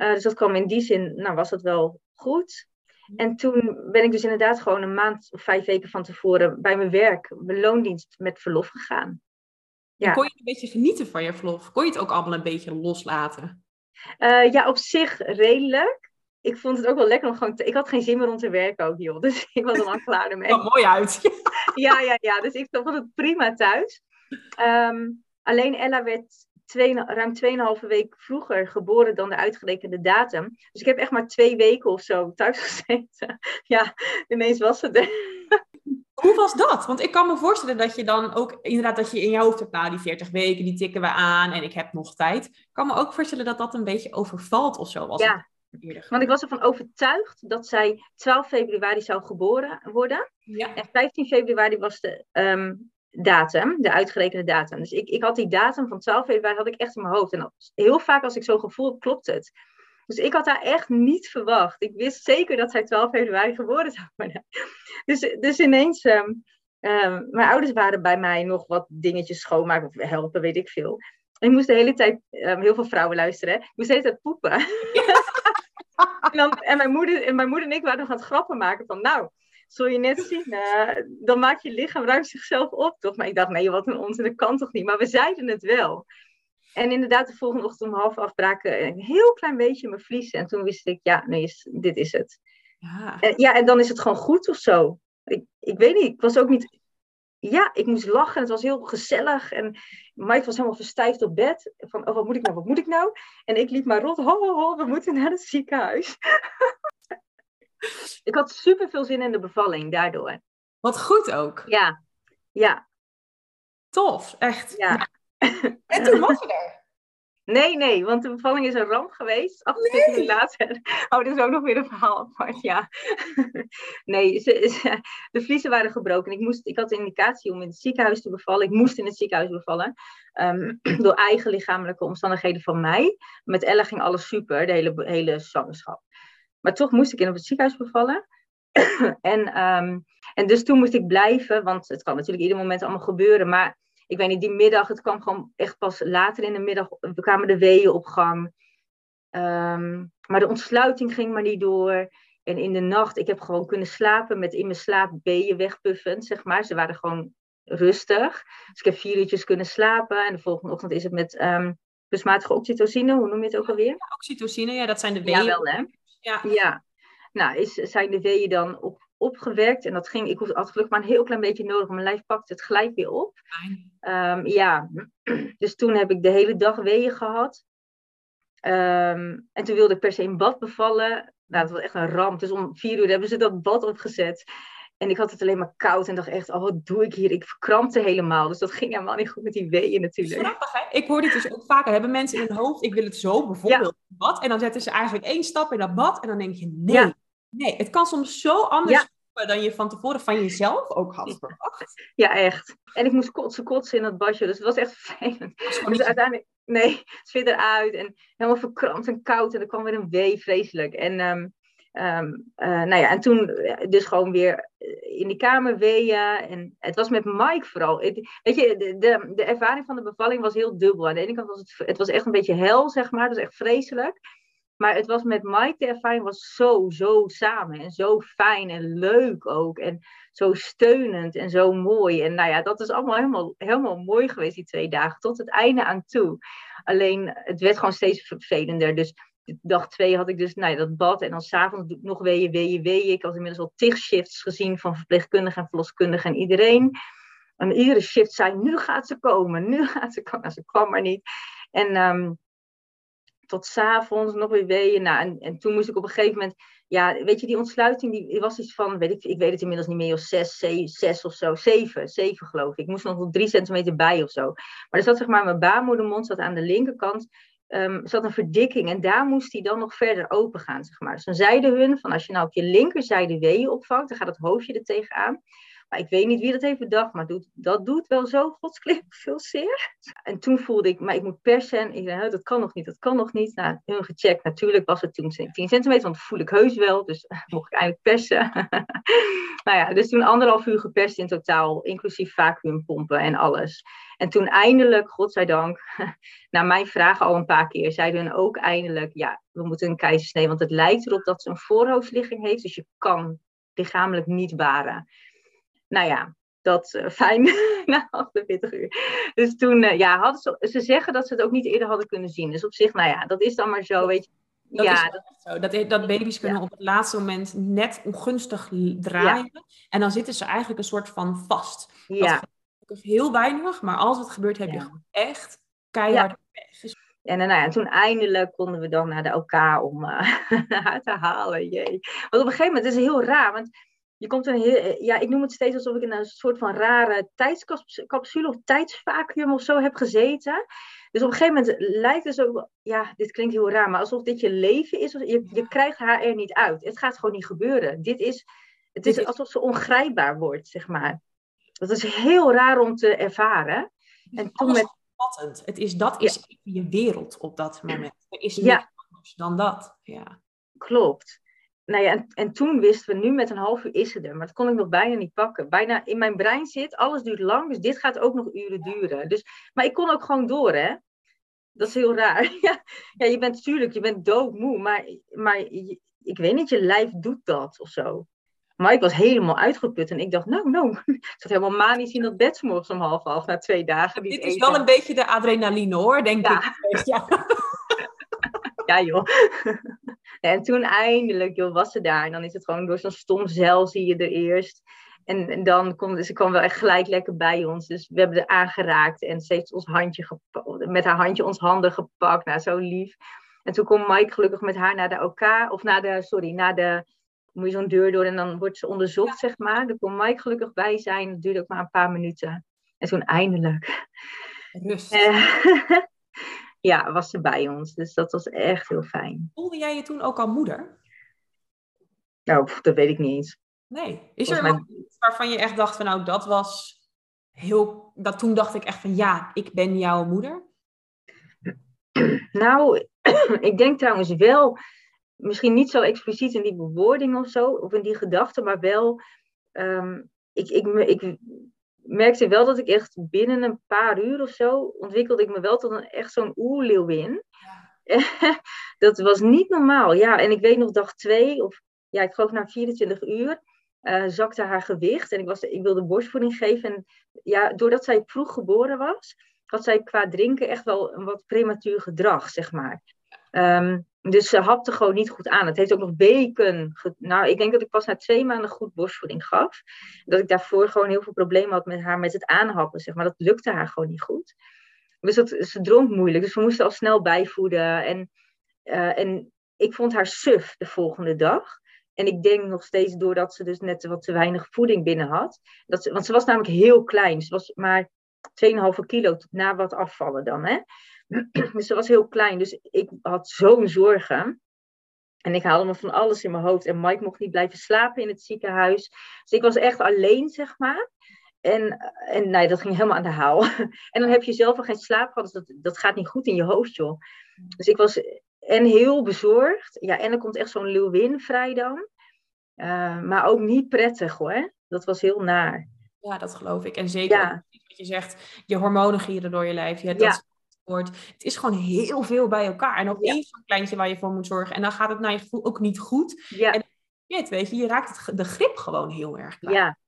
Uh, dus dat kwam in die zin, nou was dat wel goed. En toen ben ik dus inderdaad gewoon een maand of vijf weken van tevoren bij mijn werk, mijn loondienst, met verlof gegaan. Ja. Kon je een beetje genieten van je verlof? Kon je het ook allemaal een beetje loslaten? Uh, ja, op zich redelijk ik vond het ook wel lekker om gewoon te, Ik had geen zin meer om te werken ook, joh. Dus ik was er lang klaar ermee. Oh, mooi uit. ja, ja, ja. Dus ik vond het prima thuis. Um, alleen Ella werd twee, ruim 2,5 week vroeger geboren dan de uitgerekende datum. Dus ik heb echt maar twee weken of zo thuis gezeten. ja, ineens was het er. Hoe was dat? Want ik kan me voorstellen dat je dan ook inderdaad dat je in je hoofd hebt, nou die 40 weken, die tikken we aan en ik heb nog tijd. Ik kan me ook voorstellen dat dat een beetje overvalt of zo was. Ja, want ik was ervan overtuigd dat zij 12 februari zou geboren worden. Ja. En 15 februari was de um, datum, de uitgerekende datum. Dus ik, ik had die datum van 12 februari had ik echt in mijn hoofd. En heel vaak als ik zo gevoel klopt het. Dus ik had haar echt niet verwacht. Ik wist zeker dat zij 12 februari geboren zou worden. Dus, dus ineens, um, um, mijn ouders waren bij mij nog wat dingetjes schoonmaken of helpen, weet ik veel. En ik moest de hele tijd, um, heel veel vrouwen luisteren, ik moest de hele tijd poepen. en, dan, en, mijn moeder, en mijn moeder en ik waren nog aan het grappen maken van, nou, zul je net zien, uh, dan maakt je lichaam ruimt zichzelf op, toch? Maar ik dacht, nee, wat een onzin, dat kan toch niet? Maar we zeiden het wel. En inderdaad, de volgende ochtend om half af braken een heel klein beetje mijn vlies. En toen wist ik, ja, nee, dit is het. Ja. En, ja, en dan is het gewoon goed of zo. Ik, ik weet niet, ik was ook niet ja, ik moest lachen. Het was heel gezellig. En Mike was helemaal verstijfd op bed. Van, oh, wat moet ik nou, wat moet ik nou? En ik liep maar rond. Ho, ho, ho, we moeten naar het ziekenhuis. ik had super veel zin in de bevalling daardoor. Wat goed ook. Ja, ja. Tof, echt. Ja. En toen was je er. Nee, nee, want de bevalling is een ramp geweest. 28 uur later. Oh, dat is ook nog weer een verhaal apart, ja. nee, ze, de vliezen waren gebroken. Ik, moest, ik had de indicatie om in het ziekenhuis te bevallen. Ik moest in het ziekenhuis bevallen. Um, door eigen lichamelijke omstandigheden van mij. Met Ella ging alles super, de hele, hele zwangerschap. Maar toch moest ik in op het ziekenhuis bevallen. en, um, en dus toen moest ik blijven, want het kan natuurlijk ieder moment allemaal gebeuren. Maar ik weet niet, die middag, het kwam gewoon echt pas later in de middag, we kwamen de weeën op gang. Ehm, maar de ontsluiting ging maar niet door. En in de nacht, ik heb gewoon kunnen slapen met in mijn slaap weeën wegpuffend, zeg maar. Ze waren gewoon rustig. Dus ik heb vier uurtjes kunnen slapen. En de volgende ochtend is het met um, plasmatige oxytocine, hoe noem je het ook alweer? Ja, oxytocine, ja, dat zijn de weeën. Ja, wel hè? Ja. ja. Nou, is, zijn de weeën dan op opgewerkt. En dat ging, ik had gelukkig maar een heel klein beetje nodig. Mijn lijf pakte het gelijk weer op. Um, ja, dus toen heb ik de hele dag weeën gehad. Um, en toen wilde ik per se in bad bevallen. Nou, dat was echt een ramp. Dus om vier uur hebben ze dat bad opgezet. En ik had het alleen maar koud en dacht echt, oh, wat doe ik hier? Ik verkrampte helemaal. Dus dat ging helemaal niet goed met die weeën natuurlijk. Grappig, hè? Ik hoor dit dus ook vaker. Hebben mensen in hun hoofd, ik wil het zo, bijvoorbeeld. Bad. En dan zetten ze eigenlijk één stap in dat bad. En dan denk je, nee, ja. Nee, het kan soms zo anders ja. dan je van tevoren van jezelf ook had verwacht. Ja, echt. En ik moest kotsen, kotsen in dat badje. Dus het was echt fijn. Dus uiteindelijk, nee, het fit eruit. En helemaal verkrampt en koud. En er kwam weer een wee, vreselijk. En, um, um, uh, nou ja, en toen dus gewoon weer in die kamer weeën. En het was met Mike vooral. weet je, de, de, de, ervaring van de bevalling was heel dubbel. Aan de ene kant was het, het was echt een beetje hel, zeg maar. Het was echt vreselijk. Maar het was met Mike, de ervaring was zo, zo samen. En zo fijn en leuk ook. En zo steunend en zo mooi. En nou ja, dat is allemaal helemaal, helemaal mooi geweest, die twee dagen. Tot het einde aan toe. Alleen, het werd gewoon steeds vervelender. Dus dag twee had ik dus nou ja, dat bad. En dan s'avonds nog weeën, weeën, weeën. Ik had inmiddels al tig shifts gezien van verpleegkundigen en verloskundigen en iedereen. En iedere shift zei, nu gaat ze komen, nu gaat ze komen. Nou, ze kwam maar niet. En... Um, tot s'avonds nog weer weeën. Nou, en, en toen moest ik op een gegeven moment, ja, weet je, die ontsluiting die was iets van, weet ik, ik weet het inmiddels niet meer, of zes, zes, of zo, zeven, zeven geloof ik. Ik moest nog drie centimeter bij of zo. Maar er zat zeg maar, mijn baarmoedermond zat aan de linkerkant um, zat een verdikking en daar moest hij dan nog verder open gaan, zeg maar. Dus zeiden hun van als je nou op je linkerzijde weeën opvangt, dan gaat het hoofdje er tegenaan. Ik weet niet wie dat heeft bedacht, maar doet, dat doet wel zo godsklip veel zeer. En toen voelde ik, maar ik moet persen. Ik dat kan nog niet, dat kan nog niet. Nou, hun gecheckt. Natuurlijk was het toen 10 centimeter, want dat voel ik heus wel. Dus mocht ik eindelijk persen. nou ja, dus toen anderhalf uur geperst in totaal, inclusief vacuümpompen en alles. En toen eindelijk, godzijdank, na mijn vraag al een paar keer, zeiden ook eindelijk, ja, we moeten een keizersnee, want het lijkt erop dat ze een voorhoofdsligging heeft, dus je kan lichamelijk niet baren nou ja, dat uh, fijn na 48 uur. Dus toen, uh, ja, hadden ze, ze zeggen dat ze het ook niet eerder hadden kunnen zien. Dus op zich, nou ja, dat is dan maar zo, weet je. Dat ja, is dat, zo. Dat, dat baby's kunnen op het laatste moment net ongunstig draaien. Ja. En dan zitten ze eigenlijk een soort van vast. Ja. Dat is heel weinig, maar als het gebeurt, heb je gewoon echt keihard pech. En, nou ja, en toen eindelijk konden we dan naar de OK om uh, haar te halen. Jee. Want op een gegeven moment is het heel raar. Want je komt een heel, eh, ja, ik noem het steeds alsof ik in een soort van rare tijdscapsule of tijdsvacuum of zo heb gezeten. Dus op een gegeven moment lijkt het zo, ja, dit klinkt heel raar, maar alsof dit je leven is. Je, je krijgt haar er niet uit. Het gaat gewoon niet gebeuren. Dit is, het is alsof ze ongrijpbaar wordt, zeg maar. Dat is heel raar om te ervaren. En toen met... Het is, dat is je wereld op dat moment. Er is niks anders dan dat. Ja. Klopt nou ja, en, en, toen wisten we, nu met een half uur is het er. Maar dat kon ik nog bijna niet pakken. Bijna in mijn brein zit, alles duurt lang, dus dit gaat ook nog uren duren. Dus, maar ik kon ook gewoon door, hè. Dat is heel raar. ja, ja, je bent natuurlijk, je bent doodmoe, maar, maar ik weet niet, je lijf doet dat of zo. Maar ik was helemaal uitgeput en ik dacht, nou, nou, ik zat helemaal manisch in dat bed morgens om half half na twee dagen. Dit is wel een beetje de adrenaline hoor, denk ik. Ja. ja, joh. En toen eindelijk, joh, was ze daar. En dan is het gewoon door zo'n stom zeil zie je er eerst. En, en dan komt ze kwam wel echt gelijk lekker bij ons. Dus we hebben er aangeraakt en ze heeft ons handje met haar handje ons handen gepakt. Nou, zo lief. En toen komt Mike gelukkig met haar naar de OK, of naar de, sorry, naar de, moet je zo'n deur door en dan wordt ze onderzocht, zeg maar. Daar kon Mike gelukkig bij zijn. Dat duurde ook maar een paar minuten. En toen eindelijk. Rust. ja, was ze bij ons. Dus dat was echt heel fijn. Voelde jij je toen ook al moeder? Nou, dat weet ik niet eens. Nee. Is er mij... iets waarvan je echt dacht van nou, dat was heel... Dat toen dacht ik echt van ja, ik ben jouw moeder? Nou, ik denk trouwens wel, misschien niet zo expliciet in die bewoording of zo, of in die gedachten, maar wel, um, ik, ik, ik, merkte wel dat ik echt binnen een paar uur of zo ontwikkelde ik me wel tot een echt zo'n oerleeuwin. Ja. dat was niet normaal. Ja, en ik weet nog dag twee, of ja, ik geloof na 24 uur, uh, zakte haar gewicht. En ik, was, ik wilde borstvoeding geven. En ja, doordat zij vroeg geboren was, had zij qua drinken echt wel een wat prematuur gedrag, zeg maar. Um, dus ze hapte gewoon niet goed aan. Het heeft ook nog weken. Nou, ik denk dat ik pas na twee maanden goed borstvoeding gaf. Dat ik daarvoor gewoon heel veel problemen had met haar met het aanhappen, zeg maar. Dat lukte haar gewoon niet goed. Dus dat, ze dronk moeilijk. Dus we moesten al snel bijvoeden. En, uh, en ik vond haar suf de volgende dag. En ik denk nog steeds doordat ze dus net wat te weinig voeding binnen had. Dat ze, want ze was namelijk heel klein. Ze was maar 2,5 kilo na wat afvallen dan. Hè? Dus ze was heel klein. Dus ik had zo'n zorgen. En ik haalde me van alles in mijn hoofd. En Mike mocht niet blijven slapen in het ziekenhuis. Dus ik was echt alleen, zeg maar. En, en nee, dat ging helemaal aan de haal. En dan heb je zelf al geen slaap gehad. Dus dat, dat gaat niet goed in je hoofd, joh. Dus ik was en heel bezorgd. Ja, en er komt echt zo'n leeuwin vrij dan. Uh, maar ook niet prettig, hoor. Dat was heel naar. Ja, dat geloof ik. En zeker ja. wat je zegt, je hormonen gieren door je lijf. Je hebt ja. Dat het is gewoon heel veel bij elkaar. En ook één zo'n kleintje waar je voor moet zorgen. En dan gaat het naar je gevoel ook niet goed. Ja. En je weet je, je raakt het, de grip gewoon heel erg kwijt. Ja.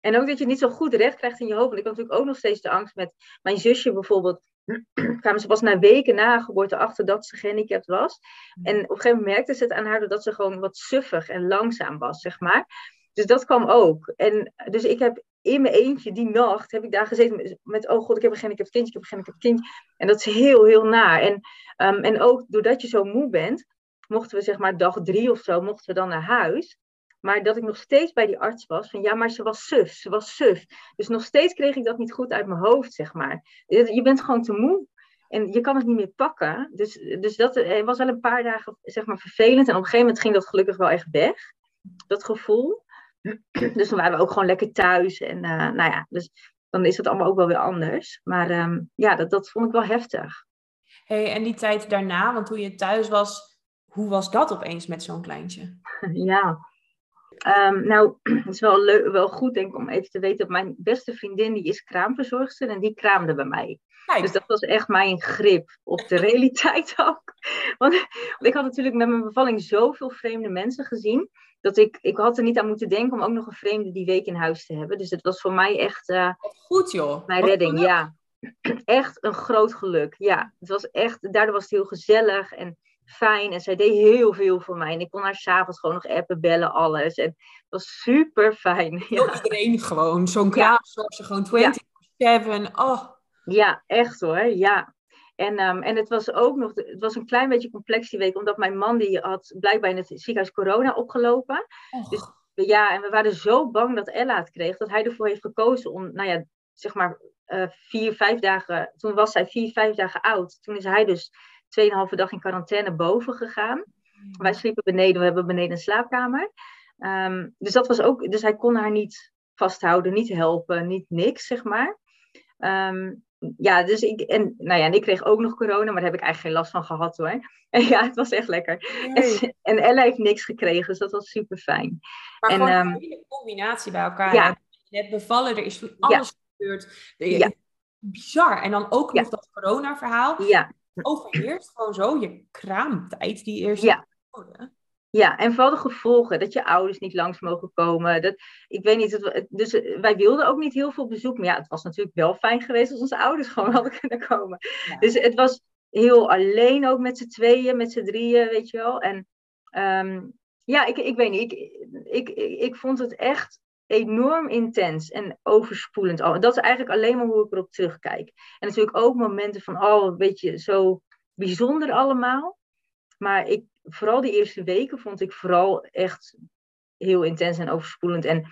En ook dat je het niet zo goed recht krijgt in je hoofd. Want ik had natuurlijk ook nog steeds de angst met mijn zusje bijvoorbeeld. kwamen ze pas na weken na geboorte achter dat ze gehandicapt was. Mm. En op een gegeven moment merkte ze het aan haar doordat ze gewoon wat suffig en langzaam was, zeg maar. Dus dat kwam ook. En dus ik heb in mijn eentje die nacht heb ik daar gezeten met, oh god, ik heb een gehandicapt kindje, ik heb een gehandicapt kindje. En dat is heel, heel naar. En, um, en ook doordat je zo moe bent, mochten we zeg maar dag drie of zo, mochten we dan naar huis. Maar dat ik nog steeds bij die arts was, van ja, maar ze was suf, ze was suf. Dus nog steeds kreeg ik dat niet goed uit mijn hoofd, zeg maar. Je bent gewoon te moe. En je kan het niet meer pakken. Dus, dus dat eh, was wel een paar dagen zeg maar, vervelend. En op een gegeven moment ging dat gelukkig wel echt weg. Dat gevoel. Dus dan waren we ook gewoon lekker thuis. En uh, nou ja, dus dan is het allemaal ook wel weer anders. Maar ehm, ja, dat, dat vond ik wel heftig. Hey, en die tijd daarna, want toen je thuis was, hoe was dat opeens met zo'n kleintje? Ja, um, nou, het is wel, leuk, wel goed denk ik om even te weten dat mijn beste vriendin, die is kraamverzorgster en die kraamde bij mij. Dus dat was echt mijn grip op de realiteit ook. Want, ik had natuurlijk met mijn bevalling zoveel vreemde mensen gezien. Dat ik, ik had er niet aan moeten denken om ook nog een vreemde die week in huis te hebben. Dus het was voor mij echt. Uh, Goed joh. Mijn redding, ja. Echt een groot geluk. Ja, het was echt. Daardoor was het heel gezellig en fijn. En zij deed heel veel voor mij. En ik kon haar s'avonds gewoon nog appen, bellen, alles. En het was super fijn. Ja. Iedereen gewoon. Zo'n kraamzorg, ja. gewoon 24-7. Oh. Ja, echt hoor. Ja. En, um, en het was ook nog, het was een klein beetje complex die week, omdat mijn man die had blijkbaar in het ziekenhuis corona opgelopen. Dus ja, en we waren zo bang dat Ella het kreeg, dat hij ervoor heeft gekozen om, nou ja, zeg maar uh, vier, vijf dagen, toen was zij vier, vijf dagen oud. Toen is hij dus tweeënhalve dag in quarantaine boven gegaan. Wij sliepen beneden, we hebben beneden een slaapkamer. Um, dus dat was ook, dus hij kon haar niet vasthouden, niet helpen, niet niks, zeg maar. Um, ja, dus ik, en, nou ja, en ik kreeg ook nog corona, maar daar heb ik eigenlijk geen last van gehad hoor. En ja, het was echt lekker. En, en Ella heeft niks gekregen, dus dat was super fijn. Maar en, gewoon um, een hele combinatie bij elkaar. Ja. Net bevallen, er is van alles gebeurd. Ja. Bizar. En dan ook nog dat corona-verhaal. Ja. Overheerst gewoon zo je kraamtijd die eerste ja. periode. Ja, en vooral de gevolgen, dat je ouders niet langs mogen komen. Dat, ik weet niet, het, dus eh, wij wilden ook niet heel veel bezoek. Maar ja, het was natuurlijk wel fijn geweest als onze ouders gewoon hadden kunnen komen. Dus het was heel alleen ook met z'n tweeën, met z'n drieën, weet je wel. En um, ja, ik, ik weet niet, ik, ik, ik, ik vond het echt enorm intens en overspoelend. Dat is eigenlijk alleen maar hoe ik erop terugkijk. En natuurlijk ook momenten van, oh, een beetje zo bijzonder allemaal. Maar ik, vooral die eerste weken vond ik vooral echt heel intens en overspoelend. En,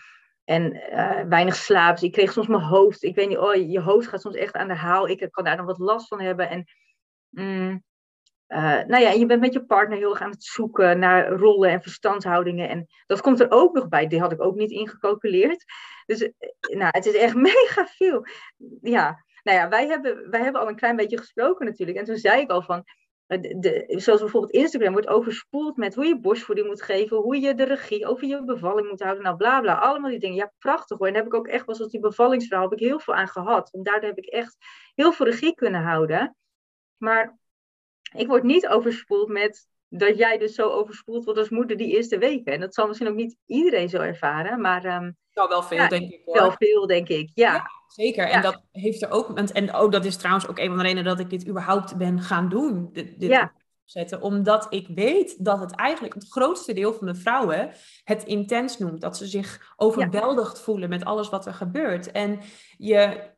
en uh, weinig slaap. Dus ik kreeg soms mijn hoofd. Ik weet niet, oh, je hoofd gaat soms echt aan de haal. Ik kan daar dan wat last van hebben. En mm, uh, nou ja, je bent met je partner heel erg aan het zoeken naar rollen en verstandshoudingen. En dat komt er ook nog bij. Die had ik ook niet ingecalculeerd. Dus uh, nou, het is echt mega veel. Ja, nou ja, wij hebben, wij hebben al een klein beetje gesproken natuurlijk. En toen zei ik al van, de, zoals bijvoorbeeld Instagram wordt overspoeld met hoe je borstvoeding moet geven, hoe je de regie over je bevalling moet houden, nou bla bla, allemaal die dingen. Ja, prachtig hoor. En daar heb ik ook echt, zoals die bevallingsverhaal, heb ik heel veel aan gehad. Want daardoor heb ik echt heel veel regie kunnen houden. Maar ik word niet overspoeld met dat jij dus zo overspoeld wordt als moeder die eerste weken. En dat zal misschien ook niet iedereen zo ervaren, maar... Um, wel veel, denk ik hoor. Wel veel, denk ik, ja. ja zeker. En dat heeft er ook... En oh, dat is trouwens ook een van de redenen dat ik dit überhaupt ben gaan doen. Dit, ja. Zetten, omdat ik weet dat het eigenlijk het grootste deel van de vrouwen het intens noemt. Dat ze zich overweldigd voelen met alles wat er gebeurt. En je,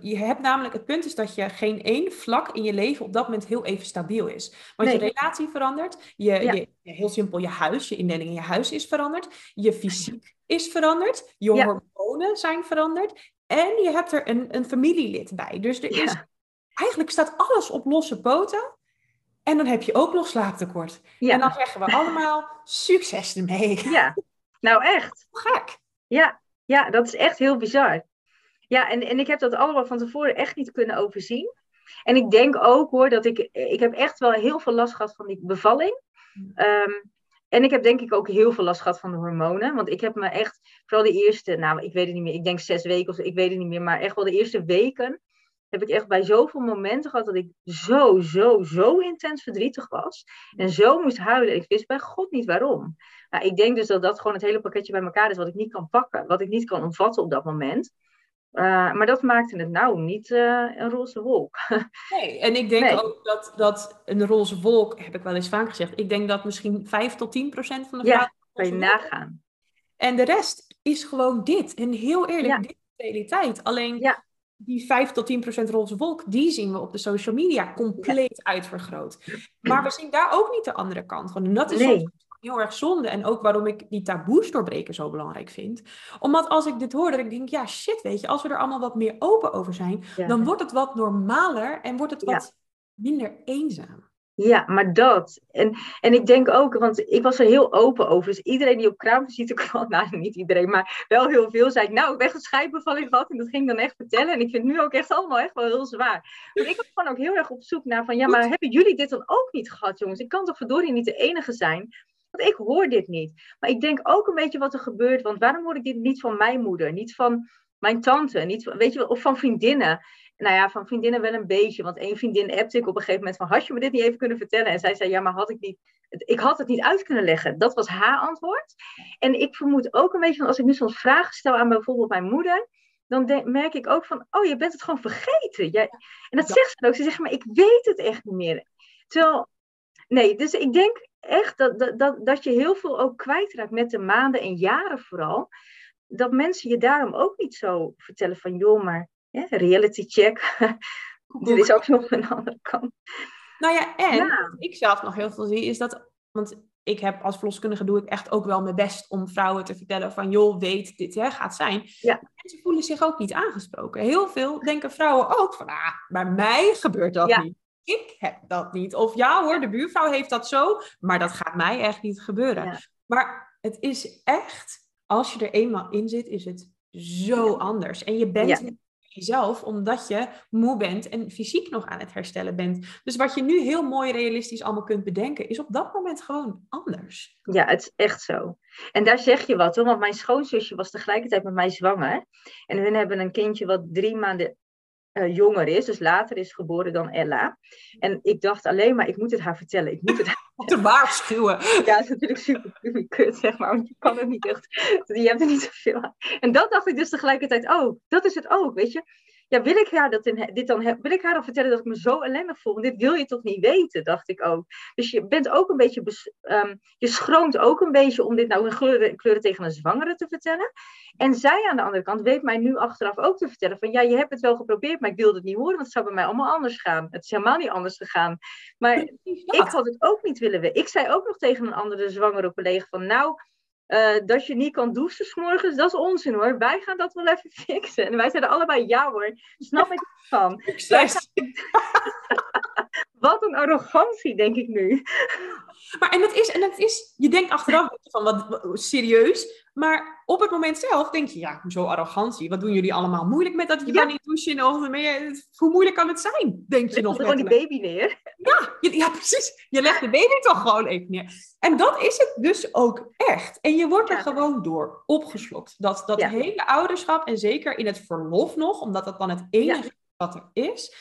je hebt namelijk, het punt is dat je geen één vlak in je leven op dat moment heel even stabiel is. Want je relatie verandert, je, je, heel simpel, je huis, je indeling in je huis is veranderd, je fysiek is veranderd, je hormonen zijn veranderd en je hebt er een, een familielid bij. Dus er is, eigenlijk staat alles op losse poten. En dan heb je ook nog slaaptekort. En dan zeggen we allemaal succes ermee. Ja, nou echt. Gek. Ja, ja, dat is echt heel bizar. Ja, en, en ik heb dat allemaal van tevoren echt niet kunnen overzien. En ik denk ook hoor, dat ik, ik heb echt wel heel veel last gehad van die bevalling. Um, en ik heb denk ik ook heel veel last gehad van de hormonen. Want ik heb me echt, vooral de eerste, nou ik weet het niet meer, ik denk zes weken of ik weet het niet meer. Maar echt wel de eerste weken heb ik echt bij zoveel momenten gehad dat ik zo, zo, zo intens verdrietig was. En zo moest huilen. Ik wist bij God niet waarom. Nou, ik denk dus dat dat gewoon het hele pakketje bij elkaar is wat ik niet kan pakken. Wat ik niet kan omvatten op dat moment. Uh, maar dat maakte het nou niet uh, een roze wolk. nee, en ik denk ook dat, dat een roze wolk, heb ik wel eens vaak gezegd, ik denk dat misschien 5 tot 10 procent van de vrouwen. Ja, kan je nagaan. En de rest is gewoon dit. En heel eerlijk, ja. dit is de realiteit. Alleen ja. die 5 tot 10 procent roze wolk, die zien we op de social media compleet ja. uitvergroot. Maar we zien daar ook niet de andere kant van. En dat is nee heel erg zonde. En ook waarom ik die taboes doorbreken zo belangrijk vind. Omdat als ik dit hoor, dat ik denk, ja shit, weet je, als we er allemaal wat meer open over zijn, dan wordt het wat normaler en wordt het wat minder eenzaam. Ja, maar dat. En, en ik denk ook, want ik was er heel open over. Dus iedereen die op kraamvisite kwam, nou niet iedereen, maar wel heel veel, zei ik, nou, ik ben een scheidbevalling gehad. En dat ging dan echt vertellen. En ik vind het nu ook echt allemaal echt wel heel zwaar. Maar ik was gewoon ook heel erg op zoek naar van, ja, maar hebben jullie dit dan ook niet gehad, jongens? Ik kan toch verdorie niet de enige zijn? Want ik hoor dit niet. Maar ik denk ook een beetje wat er gebeurt. Want waarom hoor ik dit niet van mijn moeder? Niet van mijn tante, niet van, weet je, of van vriendinnen nou ja, van vriendinnen wel een beetje. Want één vriendin appte ik op een gegeven moment van, had je me dit niet even kunnen vertellen? En zij zei, ja, maar had ik niet, ik had het niet uit kunnen leggen. Dat was haar antwoord. En ik vermoed ook een beetje van, als ik nu soms vragen stel aan bijvoorbeeld mijn moeder, dan merk ik ook van, oh, je bent het gewoon vergeten. Jij... En dat zegt ze ook. Ze zegt, maar ik weet het echt niet meer. Terwijl, nee, dus ik denk echt dat, dat, dat, dat je heel veel ook kwijtraakt met de maanden en jaren vooral. Dat mensen je daarom ook niet zo vertellen van, joh, maar ja, reality check. er is ook nog een andere kant. Nou ja, en wat ik zelf nog heel veel zie, is dat, want ik heb als verloskundige doe ik echt ook wel mijn best om vrouwen te vertellen van, joh, weet, dit hè, gaat zijn. Ja. En ze voelen zich ook niet aangesproken. Heel veel denken vrouwen ook van, ah, bij mij gebeurt dat niet. Ik heb dat niet. Of ja hoor, de buurvrouw heeft dat zo, maar dat gaat mij echt niet gebeuren. Maar het is echt, als je er eenmaal in zit, is het zo anders. En je bent jezelf, omdat je moe bent en fysiek nog aan het herstellen bent. Dus wat je nu heel mooi realistisch allemaal kunt bedenken, is op dat moment gewoon anders. Ja, het is echt zo. En daar zeg je wat, hoor, want mijn schoonzusje was tegelijkertijd met mij zwanger. En hun hebben een kindje wat drie maanden uh, jonger is, dus later is geboren dan Ella. En ik dacht alleen maar, ik moet het haar vertellen. Ik moet het haar te waarschuwen. Ja, dat is natuurlijk super kut, zeg maar, want je kan het niet echt, je hebt er niet zoveel aan. En dat dacht ik dus tegelijkertijd, oh, dat is het ook, weet je ja, wil ik haar dat in, dit dan wil ik haar dan vertellen dat ik me zo ellendig voel? Want dit wil je toch niet weten, dacht ik ook. Dus je bent ook een beetje, um, je schroomt ook een beetje om dit nou in kleuren, kleuren tegen een zwangere te vertellen. En zij aan de andere kant weet mij nu achteraf ook te vertellen van ja, je hebt het wel geprobeerd, maar ik wilde het niet horen, want het zou bij mij allemaal anders gaan. Het is helemaal niet anders gegaan. Maar ik had het ook niet willen weten. Ik zei ook nog tegen een andere zwangere collega van nou, uh, dat je niet kan douchen s'morgens, dat is onzin hoor. Wij gaan dat wel even fixen. En wij zeiden allebei ja hoor. Snap ik van. wat een arrogantie, denk ik nu. Maar en dat is, en dat is, je denkt achteraf van wat, serieus, maar op het moment zelf denk je, ja, zo arrogantie, wat doen jullie allemaal moeilijk met dat je ja. niet douchen in de ochtend? Hoe moeilijk kan het zijn, denk je nog? Je gewoon die baby neer. Ja, ja, precies. Je legt de baby toch gewoon even neer. En dat is het dus ook echt. En je wordt er gewoon door opgeslokt. Dat, dat hele ouderschap, en zeker in het verlof nog, omdat dat dan het enige wat er is,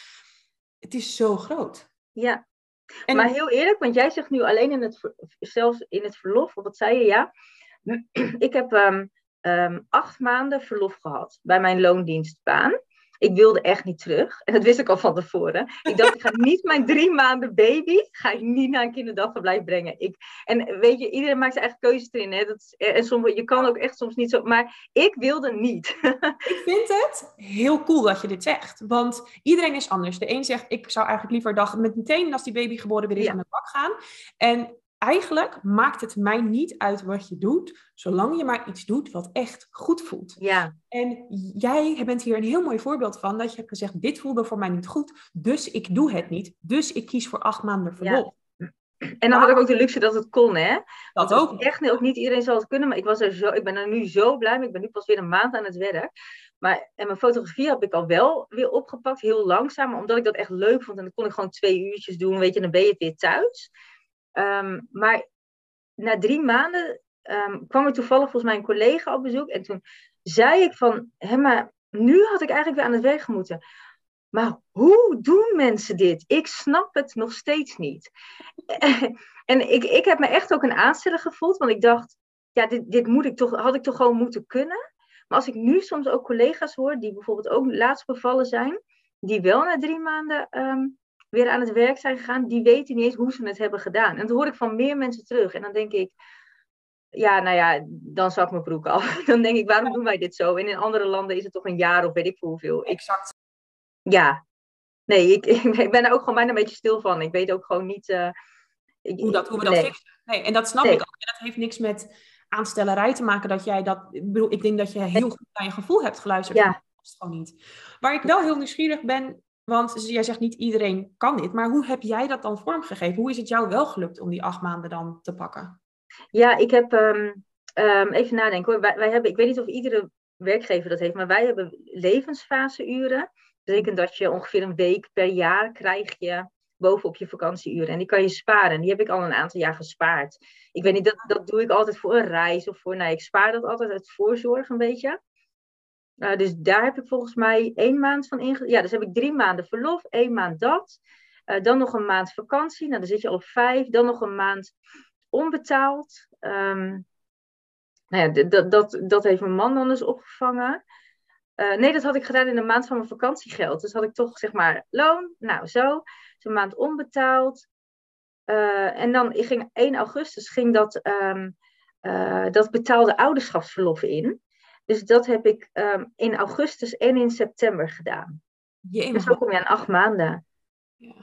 het is zo groot. Ja, maar heel eerlijk, want jij zegt nu alleen in het, zelfs in het verlof, of wat zei je, ja. Ik heb um, um, acht maanden verlof gehad bij mijn loondienstbaan ik wilde echt niet terug. En dat wist ik al van tevoren. Ik dacht, ik ga niet mijn drie maanden baby, ga ik niet naar een kinderdagverblijf brengen. Ik, en weet je, iedereen maakt zijn eigen keuzes erin. Hè? Dat is, en soms, je kan ook echt soms niet zo, maar ik wilde niet. ik vind het heel cool dat je dit zegt. Want iedereen is anders. De een zegt, ik zou eigenlijk liever dag met meteen als die baby geboren weer is aan de bak gaan. En eigenlijk maakt het mij niet uit wat je doet, zolang je maar iets doet wat echt goed voelt. Ja. En jij bent hier een heel mooi voorbeeld van, dat je hebt gezegd, dit voelde voor mij niet goed, dus ik doe het niet. Dus ik kies voor acht maanden verlof. Ja. En dan had ik ook de luxe dat het kon, hè? Dat ook. Echt ook niet iedereen zal het kunnen, maar ik, was er zo, ik ben er nu zo blij mee. Ik ben nu pas weer een maand aan het werk. Maar en mijn fotografie heb ik al wel weer opgepakt, heel langzaam, omdat ik dat echt leuk vond. En dan kon ik gewoon twee uurtjes doen, weet je, dan ben je weer thuis. Ehm, maar na drie maanden um, kwam er toevallig volgens mij een collega op bezoek. En toen zei ik van, hé, maar nu had ik eigenlijk weer aan het werk moeten. Maar hoe doen mensen dit? Ik snap het nog steeds niet. en ik, ik heb me echt ook een aansteller gevoeld, want ik dacht, ja, dit, dit moet ik toch, had ik toch gewoon moeten kunnen. Maar als ik nu soms ook collega's hoor, die bijvoorbeeld ook laatst bevallen zijn, die wel na drie maanden ehm, weer aan het werk zijn gegaan, die weten niet eens hoe ze het hebben gedaan. En dat hoor ik van meer mensen terug. En dan denk ik, ja, nou ja, dan zak mijn broek af. Dan denk ik, waarom doen wij dit zo? En in andere landen is het toch een jaar of weet ik hoeveel. Exact. Ja. Nee, ik, ik ben er ook gewoon bijna een beetje stil van. Ik weet ook gewoon niet... Uh, hoe, dat, hoe we dat fixen. Nee, en dat snap ik ook. En dat heeft niks met aanstellerij te maken dat jij dat... Ik bedoel, ik denk dat je heel goed naar je gevoel hebt geluisterd. Ja. Dat is gewoon niet. Waar ik wel heel nieuwsgierig ben Want jij zegt niet iedereen kan dit, maar hoe heb jij dat dan vormgegeven? Hoe is het jou wel gelukt om die acht maanden dan te pakken? Ja, ik heb ehm, ehm, even nadenken hoor. Wij, wij, hebben, ik weet niet of iedere werkgever dat heeft, maar wij hebben levensfaseuren. Dat betekent dat je ongeveer een week per jaar krijg je bovenop je vakantieuren. En die kan je sparen. Die heb ik al een aantal jaar gespaard. Ik weet niet, dat, dat doe ik altijd voor een reis of voor. Nee, ik spaar dat altijd uit voorzorg een beetje. Uh, dus daar heb ik volgens mij één maand van inge... Ja, dus heb ik drie maanden verlof, één maand dat. Uh, dan nog een maand vakantie. Nou, dan zit je al op vijf. Dan nog een maand onbetaald. Um, nou ja, dat, dat, dat heeft mijn man dan dus opgevangen. Uh, nee, dat had ik gedaan in de maand van mijn vakantiegeld. Dus had ik toch, zeg maar, loon. Nou, zo. Dus een maand onbetaald. Uh, en dan ging 1 augustus ging dat, uh, dat betaalde ouderschapsverlof in. Dus dat heb ik um, in augustus en in september gedaan. Dus dan kom je aan acht maanden. Ja.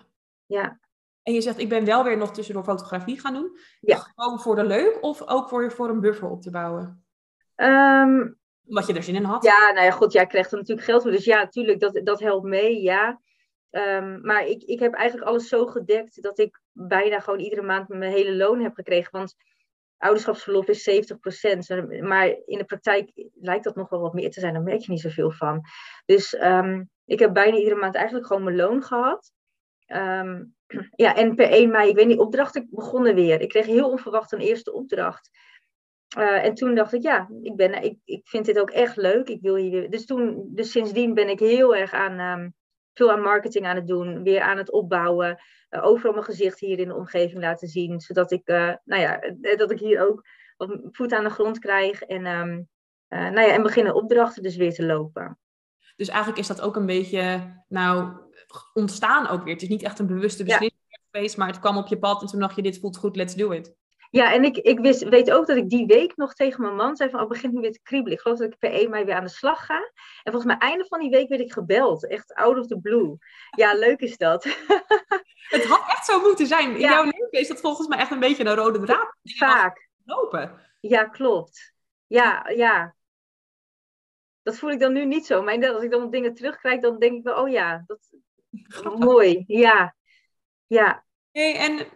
ja. En je zegt, ik ben wel weer nog tussendoor fotografie gaan doen. Ja. Gewoon voor de leuk of ook voor, voor een buffer op te bouwen? Um, Omdat je er zin in had? Ja, nou ja, goed, jij krijgt er natuurlijk geld voor. Dus ja, natuurlijk, dat, dat helpt mee, ja. Um, maar ik, ik heb eigenlijk alles zo gedekt dat ik bijna gewoon iedere maand mijn hele loon heb gekregen. Want ouderschapsverlof is 70%. Maar in de praktijk lijkt dat nog wel wat meer te zijn. Daar merk je niet zoveel van. Dus um, ik heb bijna iedere maand eigenlijk gewoon mijn loon gehad. Um, ja, en per 1 mei, ik weet niet, opdrachten begonnen weer. Ik kreeg heel onverwacht een eerste opdracht. Uh, en toen dacht ik, ja, ik, ben, ik, ik vind dit ook echt leuk. Ik wil hier, dus, toen, dus sindsdien ben ik heel erg aan, um, veel aan marketing aan het doen. Weer aan het opbouwen. Uh, overal mijn gezicht hier in de omgeving laten zien. Zodat ik, uh, nou ja, dat ik hier ook wat voet aan de grond krijg. En, um, nou ja, en beginnen opdrachten dus weer te lopen. Dus eigenlijk is dat ook een beetje, nou, ontstaan ook weer. Het is niet echt een bewuste beslissing geweest, maar het kwam op je pad en toen dacht je, dit voelt goed, let's do it. Ja, en ik, ik wist, weet ook dat ik die week nog tegen mijn man zei van, oh, begint nu weer te kriebelen. Ik geloof dat ik per 1 mei weer aan de slag ga. En volgens mij einde van die week werd ik gebeld. Echt out of the blue. Ja, leuk is dat. Het had echt zo moeten zijn. In jouw leven is dat volgens mij echt een beetje een rode draad. Vaak. Lopen. Ja, klopt. Ja, ja. Dat voel ik dan nu niet zo. Maar als ik dan dingen terugkrijg, dan denk ik wel, oh ja, dat, Mooi, ja. Ja. En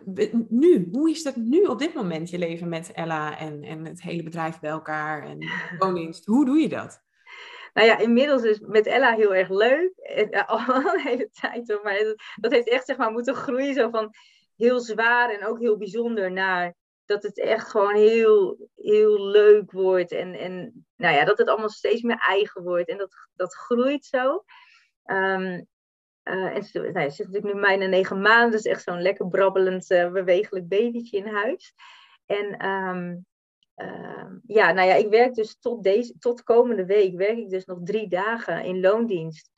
nu, hoe is dat nu op dit moment, je leven met Ella en, en het hele bedrijf bij elkaar en woondienst? Hoe doe je dat? Nou ja, inmiddels is met Ella heel erg leuk. Al een hele tijd hoor. Maar dat, heeft echt zeg maar moeten groeien. Zo van heel zwaar en ook heel bijzonder naar dat het echt gewoon heel, heel leuk wordt. En, en nou ja, dat het allemaal steeds meer eigen wordt. En dat, dat groeit zo. Um, uh, en ze, nou, zit natuurlijk nu bijna negen maanden, dus echt zo'n lekker brabbelend, uh, bewegelijk babytje in huis. En um, uh, ja, nou ja, ik werk dus tot, deze, tot komende week, werk ik dus nog drie dagen in loondienst.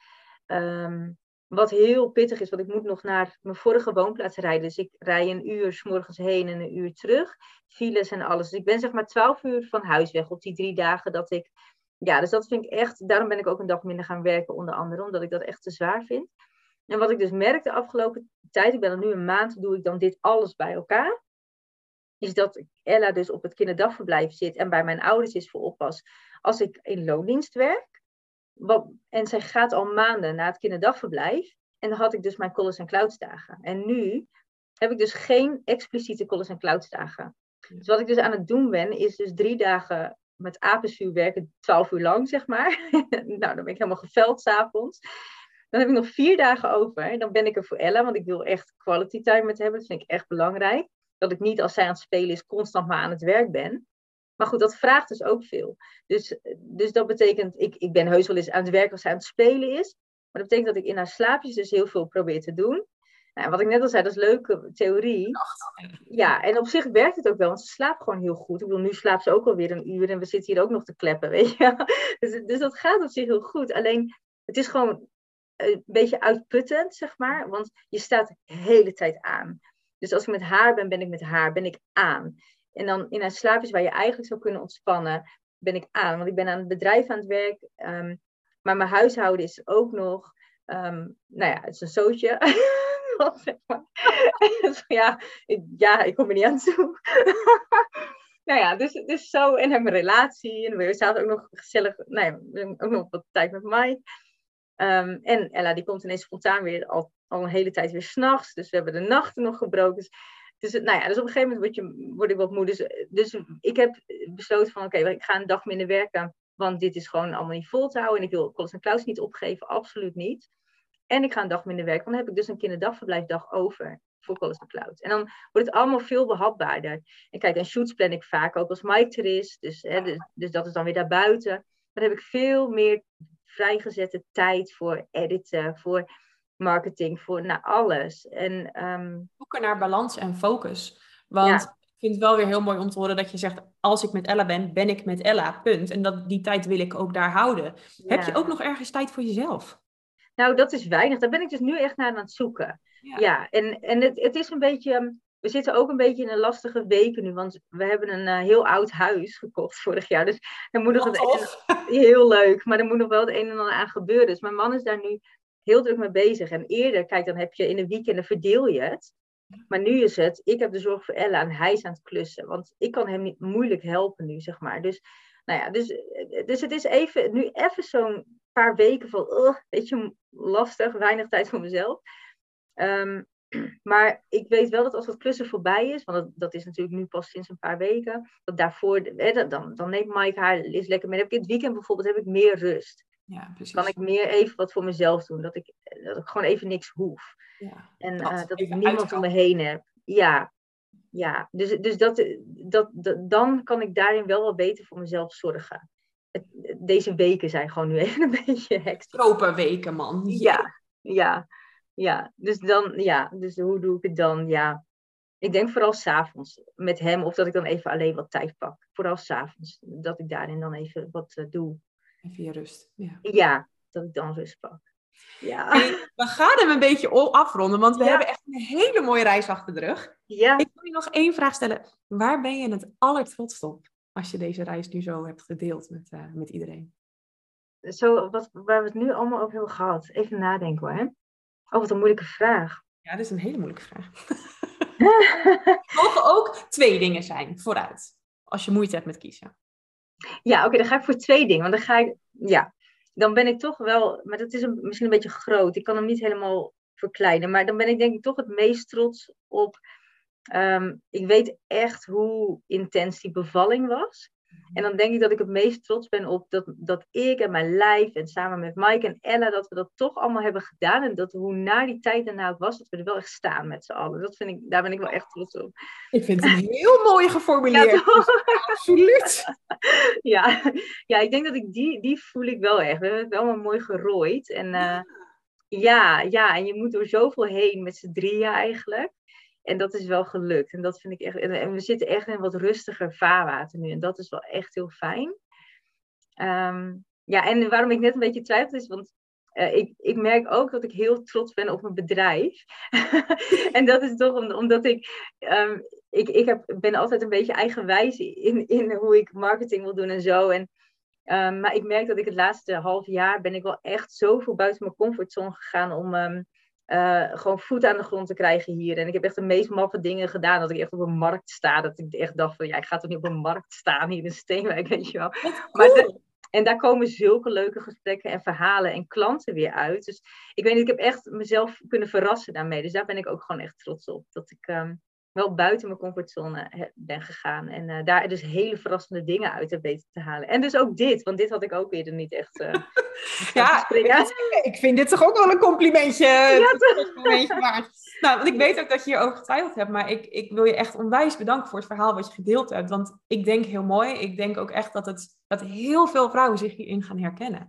Um, wat heel pittig is, want ik moet nog naar mijn vorige woonplaats rijden. Dus ik rij een uur s morgens heen en een uur terug. Files en alles. Dus ik ben zeg maar twaalf uur van huis weg op die drie dagen dat ik... Ja, dus dat vind ik echt... Daarom ben ik ook een dag minder gaan werken, onder andere. Omdat ik dat echt te zwaar vind. En wat ik dus merk de afgelopen tijd, ik ben er nu een maand, doe ik dan dit alles bij elkaar. Is dat Ella dus op het kinderdagverblijf zit en bij mijn ouders is voor oppas. Als ik in loondienst werk. Wat, en zij gaat al maanden naar het kinderdagverblijf. En dan had ik dus mijn College en Clouds dagen. En nu heb ik dus geen expliciete College en Clouds dagen. Dus wat ik dus aan het doen ben, is dus drie dagen met apenzuur werken, twaalf uur lang, zeg maar. nou, dan ben ik helemaal geveld s'avonds. Dan heb ik nog vier dagen over. Dan ben ik er voor Ella, want ik wil echt quality time met hebben. Dat vind ik echt belangrijk. Dat ik niet als zij aan het spelen is, constant maar aan het werk ben. Maar goed, dat vraagt dus ook veel. Dus, dus dat betekent, ik, ik ben heus wel eens aan het werk als zij aan het spelen is. Maar dat betekent dat ik in haar slaapjes dus heel veel probeer te doen. Nou, wat ik net al zei, dat is leuke theorie. Ja, en op zich werkt het ook wel, want ze slaapt gewoon heel goed. Ik bedoel, nu slaapt ze ook alweer een uur en we zitten hier ook nog te kleppen, weet je. Dus, dus dat gaat op zich heel goed. Alleen, het is gewoon een beetje uitputtend, zeg maar. Want je staat de hele tijd aan. Dus als ik met haar ben, ben ik met haar, ben ik aan. En dan in een slaapjes waar je eigenlijk zou kunnen ontspannen, ben ik aan. Want ik ben aan het bedrijf aan het werk. Um, maar mijn huishouden is ook nog, um, nou ja, het is een zootje. maar. ja, ik, ja, ik kom er niet aan toe. nou ja, dus, dus zo. En een relatie. En we zaten ook nog gezellig, nou ja, ook nog wat tijd met Mike. Ehm, en Ella die komt ineens spontaan weer al, al een hele tijd weer s'nachts. Dus we hebben de nachten nog gebroken. Dus, dus, nou ja, dus op een gegeven moment word, je, word ik wat moe. Dus, dus ik heb besloten van oké, ik ga een dag minder werken. Want dit is gewoon allemaal niet vol te houden. En ik wil Collis en Klaus niet opgeven, absoluut niet. En ik ga een dag minder werken. Dan heb ik dus een kinderdagverblijfdag over voor Collis en Cloud. En dan wordt het allemaal veel behapbaarder. En kijk, en shoots plan ik vaak ook als Mike er is. Dus, hè, dus, dus, dat is dan weer daarbuiten. Dan heb ik veel meer vrijgezette tijd voor editen, voor marketing, voor naar alles. En, um... Zoeken naar balans en focus. Want ik vind het wel weer heel mooi om te horen dat je zegt, als ik met Ella ben, ben ik met Ella, punt. En dat, die tijd wil ik ook daar houden. Heb je ook nog ergens tijd voor jezelf? Nou, dat is weinig. Daar ben ik dus nu echt naar aan het zoeken. Ja, en, en het, het is een beetje. We zitten ook een beetje in een lastige weken nu, want we hebben een uh, heel oud huis gekocht vorig jaar. Dus dan moet nog het heel leuk, maar er moet nog wel het een en ander aan gebeuren. Dus mijn man is daar nu heel druk mee bezig. En eerder, kijk, dan heb je in de weekenden verdeel je het. Maar nu is het, ik heb de zorg voor Ella en hij is aan het klussen. Want ik kan hem niet moeilijk helpen nu, zeg maar. Dus, nou ja, dus, dus het is even, nu even zo'n paar weken van, uh, weet je, lastig, weinig tijd voor mezelf. Ehm, maar ik weet wel dat als dat klussen voorbij is, want dat, dat, is natuurlijk nu pas sinds een paar weken, dat daarvoor, dan, dan neemt Mike haar is lekker mee. Dan heb ik het weekend bijvoorbeeld heb ik meer rust. Ja, precies. Kan ik meer even wat voor mezelf doen, dat ik, dat ik gewoon even niks hoef. Ja, en dat, uh, dat ik niemand om me heen heb. Ja, ja. Dus, dus dat, dat, dat, dan kan ik daarin wel wat beter voor mezelf zorgen. deze weken zijn gewoon nu even een beetje hectisch. weken, man. Ja, ja ja, dus dan, ja, dus hoe doe ik het dan? Ja, ik denk vooral s'avonds met hem of dat ik dan even alleen wat tijd pak. Vooral s'avonds, dat ik daarin dan even wat uh, doe. Even je rust, ja. Ja, dat ik dan rust pak. Ja. we gaan hem een beetje afronden, want we hebben echt een hele mooie reis achter de rug. Ja. Ik wil je nog één vraag stellen. Waar ben je het allertrots op als je deze reis nu zo hebt gedeeld met, uh, met iedereen? Zo, wat, waar we het nu allemaal over hebben gehad. Even nadenken hoor. Hè? Oh, wat een moeilijke vraag. Ja, dat is een hele moeilijke vraag. Het mogen ook twee dingen zijn, vooruit. Als je moeite hebt met kiezen. Ja, oké, dan ga ik voor twee dingen. Want dan ga ik, ja, dan ben ik toch wel, maar dat is een, misschien een beetje groot. Ik kan hem niet helemaal verkleinen. Maar dan ben ik denk ik toch het meest trots op. Ehm, ik weet echt hoe intens die bevalling was. En dan denk ik dat ik het meest trots ben op dat, dat ik en mijn lijf en samen met Mike en Ella, dat we dat toch allemaal hebben gedaan. En dat hoe na die tijd daarna was, dat we er wel echt staan met z'n allen. Dat vind ik, daar ben ik wel echt trots op. Ik vind het heel mooi geformuleerd. Ja, absoluut. ja. ja, ik denk dat ik die, die voel ik wel echt. We hebben het allemaal mooi gerooid. En uh, ja, ja, en je moet er zoveel heen met z'n drieën eigenlijk. En dat is wel gelukt. En dat vind ik echt. En we zitten echt in wat rustiger vaarwater nu. En dat is wel echt heel fijn. Ehm, ja, en waarom ik net een beetje twijfel is, want uh, ik, ik merk ook dat ik heel trots ben op mijn bedrijf. en dat is toch omdat ik, um, ik, ik heb, ben altijd een beetje eigenwijs in, in hoe ik marketing wil doen en zo. En, um, maar ik merk dat ik het laatste half jaar ben ik wel echt zoveel buiten mijn comfortzone gegaan om uh, gewoon voet aan de grond te krijgen hier. En ik heb echt de meest maffe dingen gedaan. Dat ik echt op een markt sta. Dat ik echt dacht van, ja, ik ga toch niet op een markt staan hier in Steenwijk, weet je wel. Maar en daar komen zulke leuke gesprekken en verhalen en klanten weer uit. Dus ik weet niet, ik heb echt mezelf kunnen verrassen daarmee. Dus daar ben ik ook gewoon echt trots op. Dat ik um, wel buiten mijn comfortzone ben gegaan. En uh, daar dus hele verrassende dingen uit heb weten te halen. En dus ook dit, want dit had ik ook eerder niet echt. Uh, ja, ik vind dit toch ook wel een complimentje. Ja, toch? waard. Nou, want ik weet ook dat je hierover getwijfeld hebt, maar ik, ik wil je echt onwijs bedanken voor het verhaal wat je gedeeld hebt. Want ik denk heel mooi. Ik denk ook echt dat, het, dat heel veel vrouwen zich hierin gaan herkennen.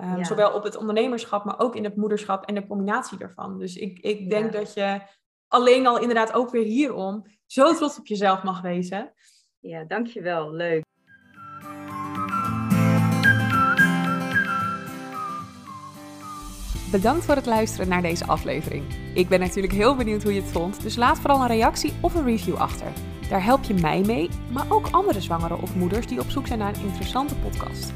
Um, Zowel op het ondernemerschap, maar ook in het moederschap en de combinatie daarvan. Dus ik, ik denk dat je alleen al inderdaad ook weer hierom zo trots op jezelf mag wezen. Ja, dankjewel. Leuk. Bedankt voor het luisteren naar deze aflevering. Ik ben natuurlijk heel benieuwd hoe je het vond, dus laat vooral een reactie of een review achter. Daar help je mij mee, maar ook andere zwangeren of moeders die op zoek zijn naar een interessante podcast.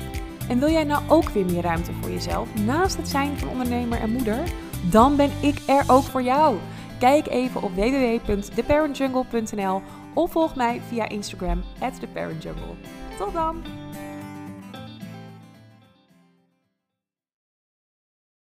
En wil jij nou ook weer meer ruimte voor jezelf naast het zijn van ondernemer en moeder? Dan ben ik er ook voor jou. Kijk even op www.theparentjungle.nl of volg mij via Instagram theparentjungle. Tot dan!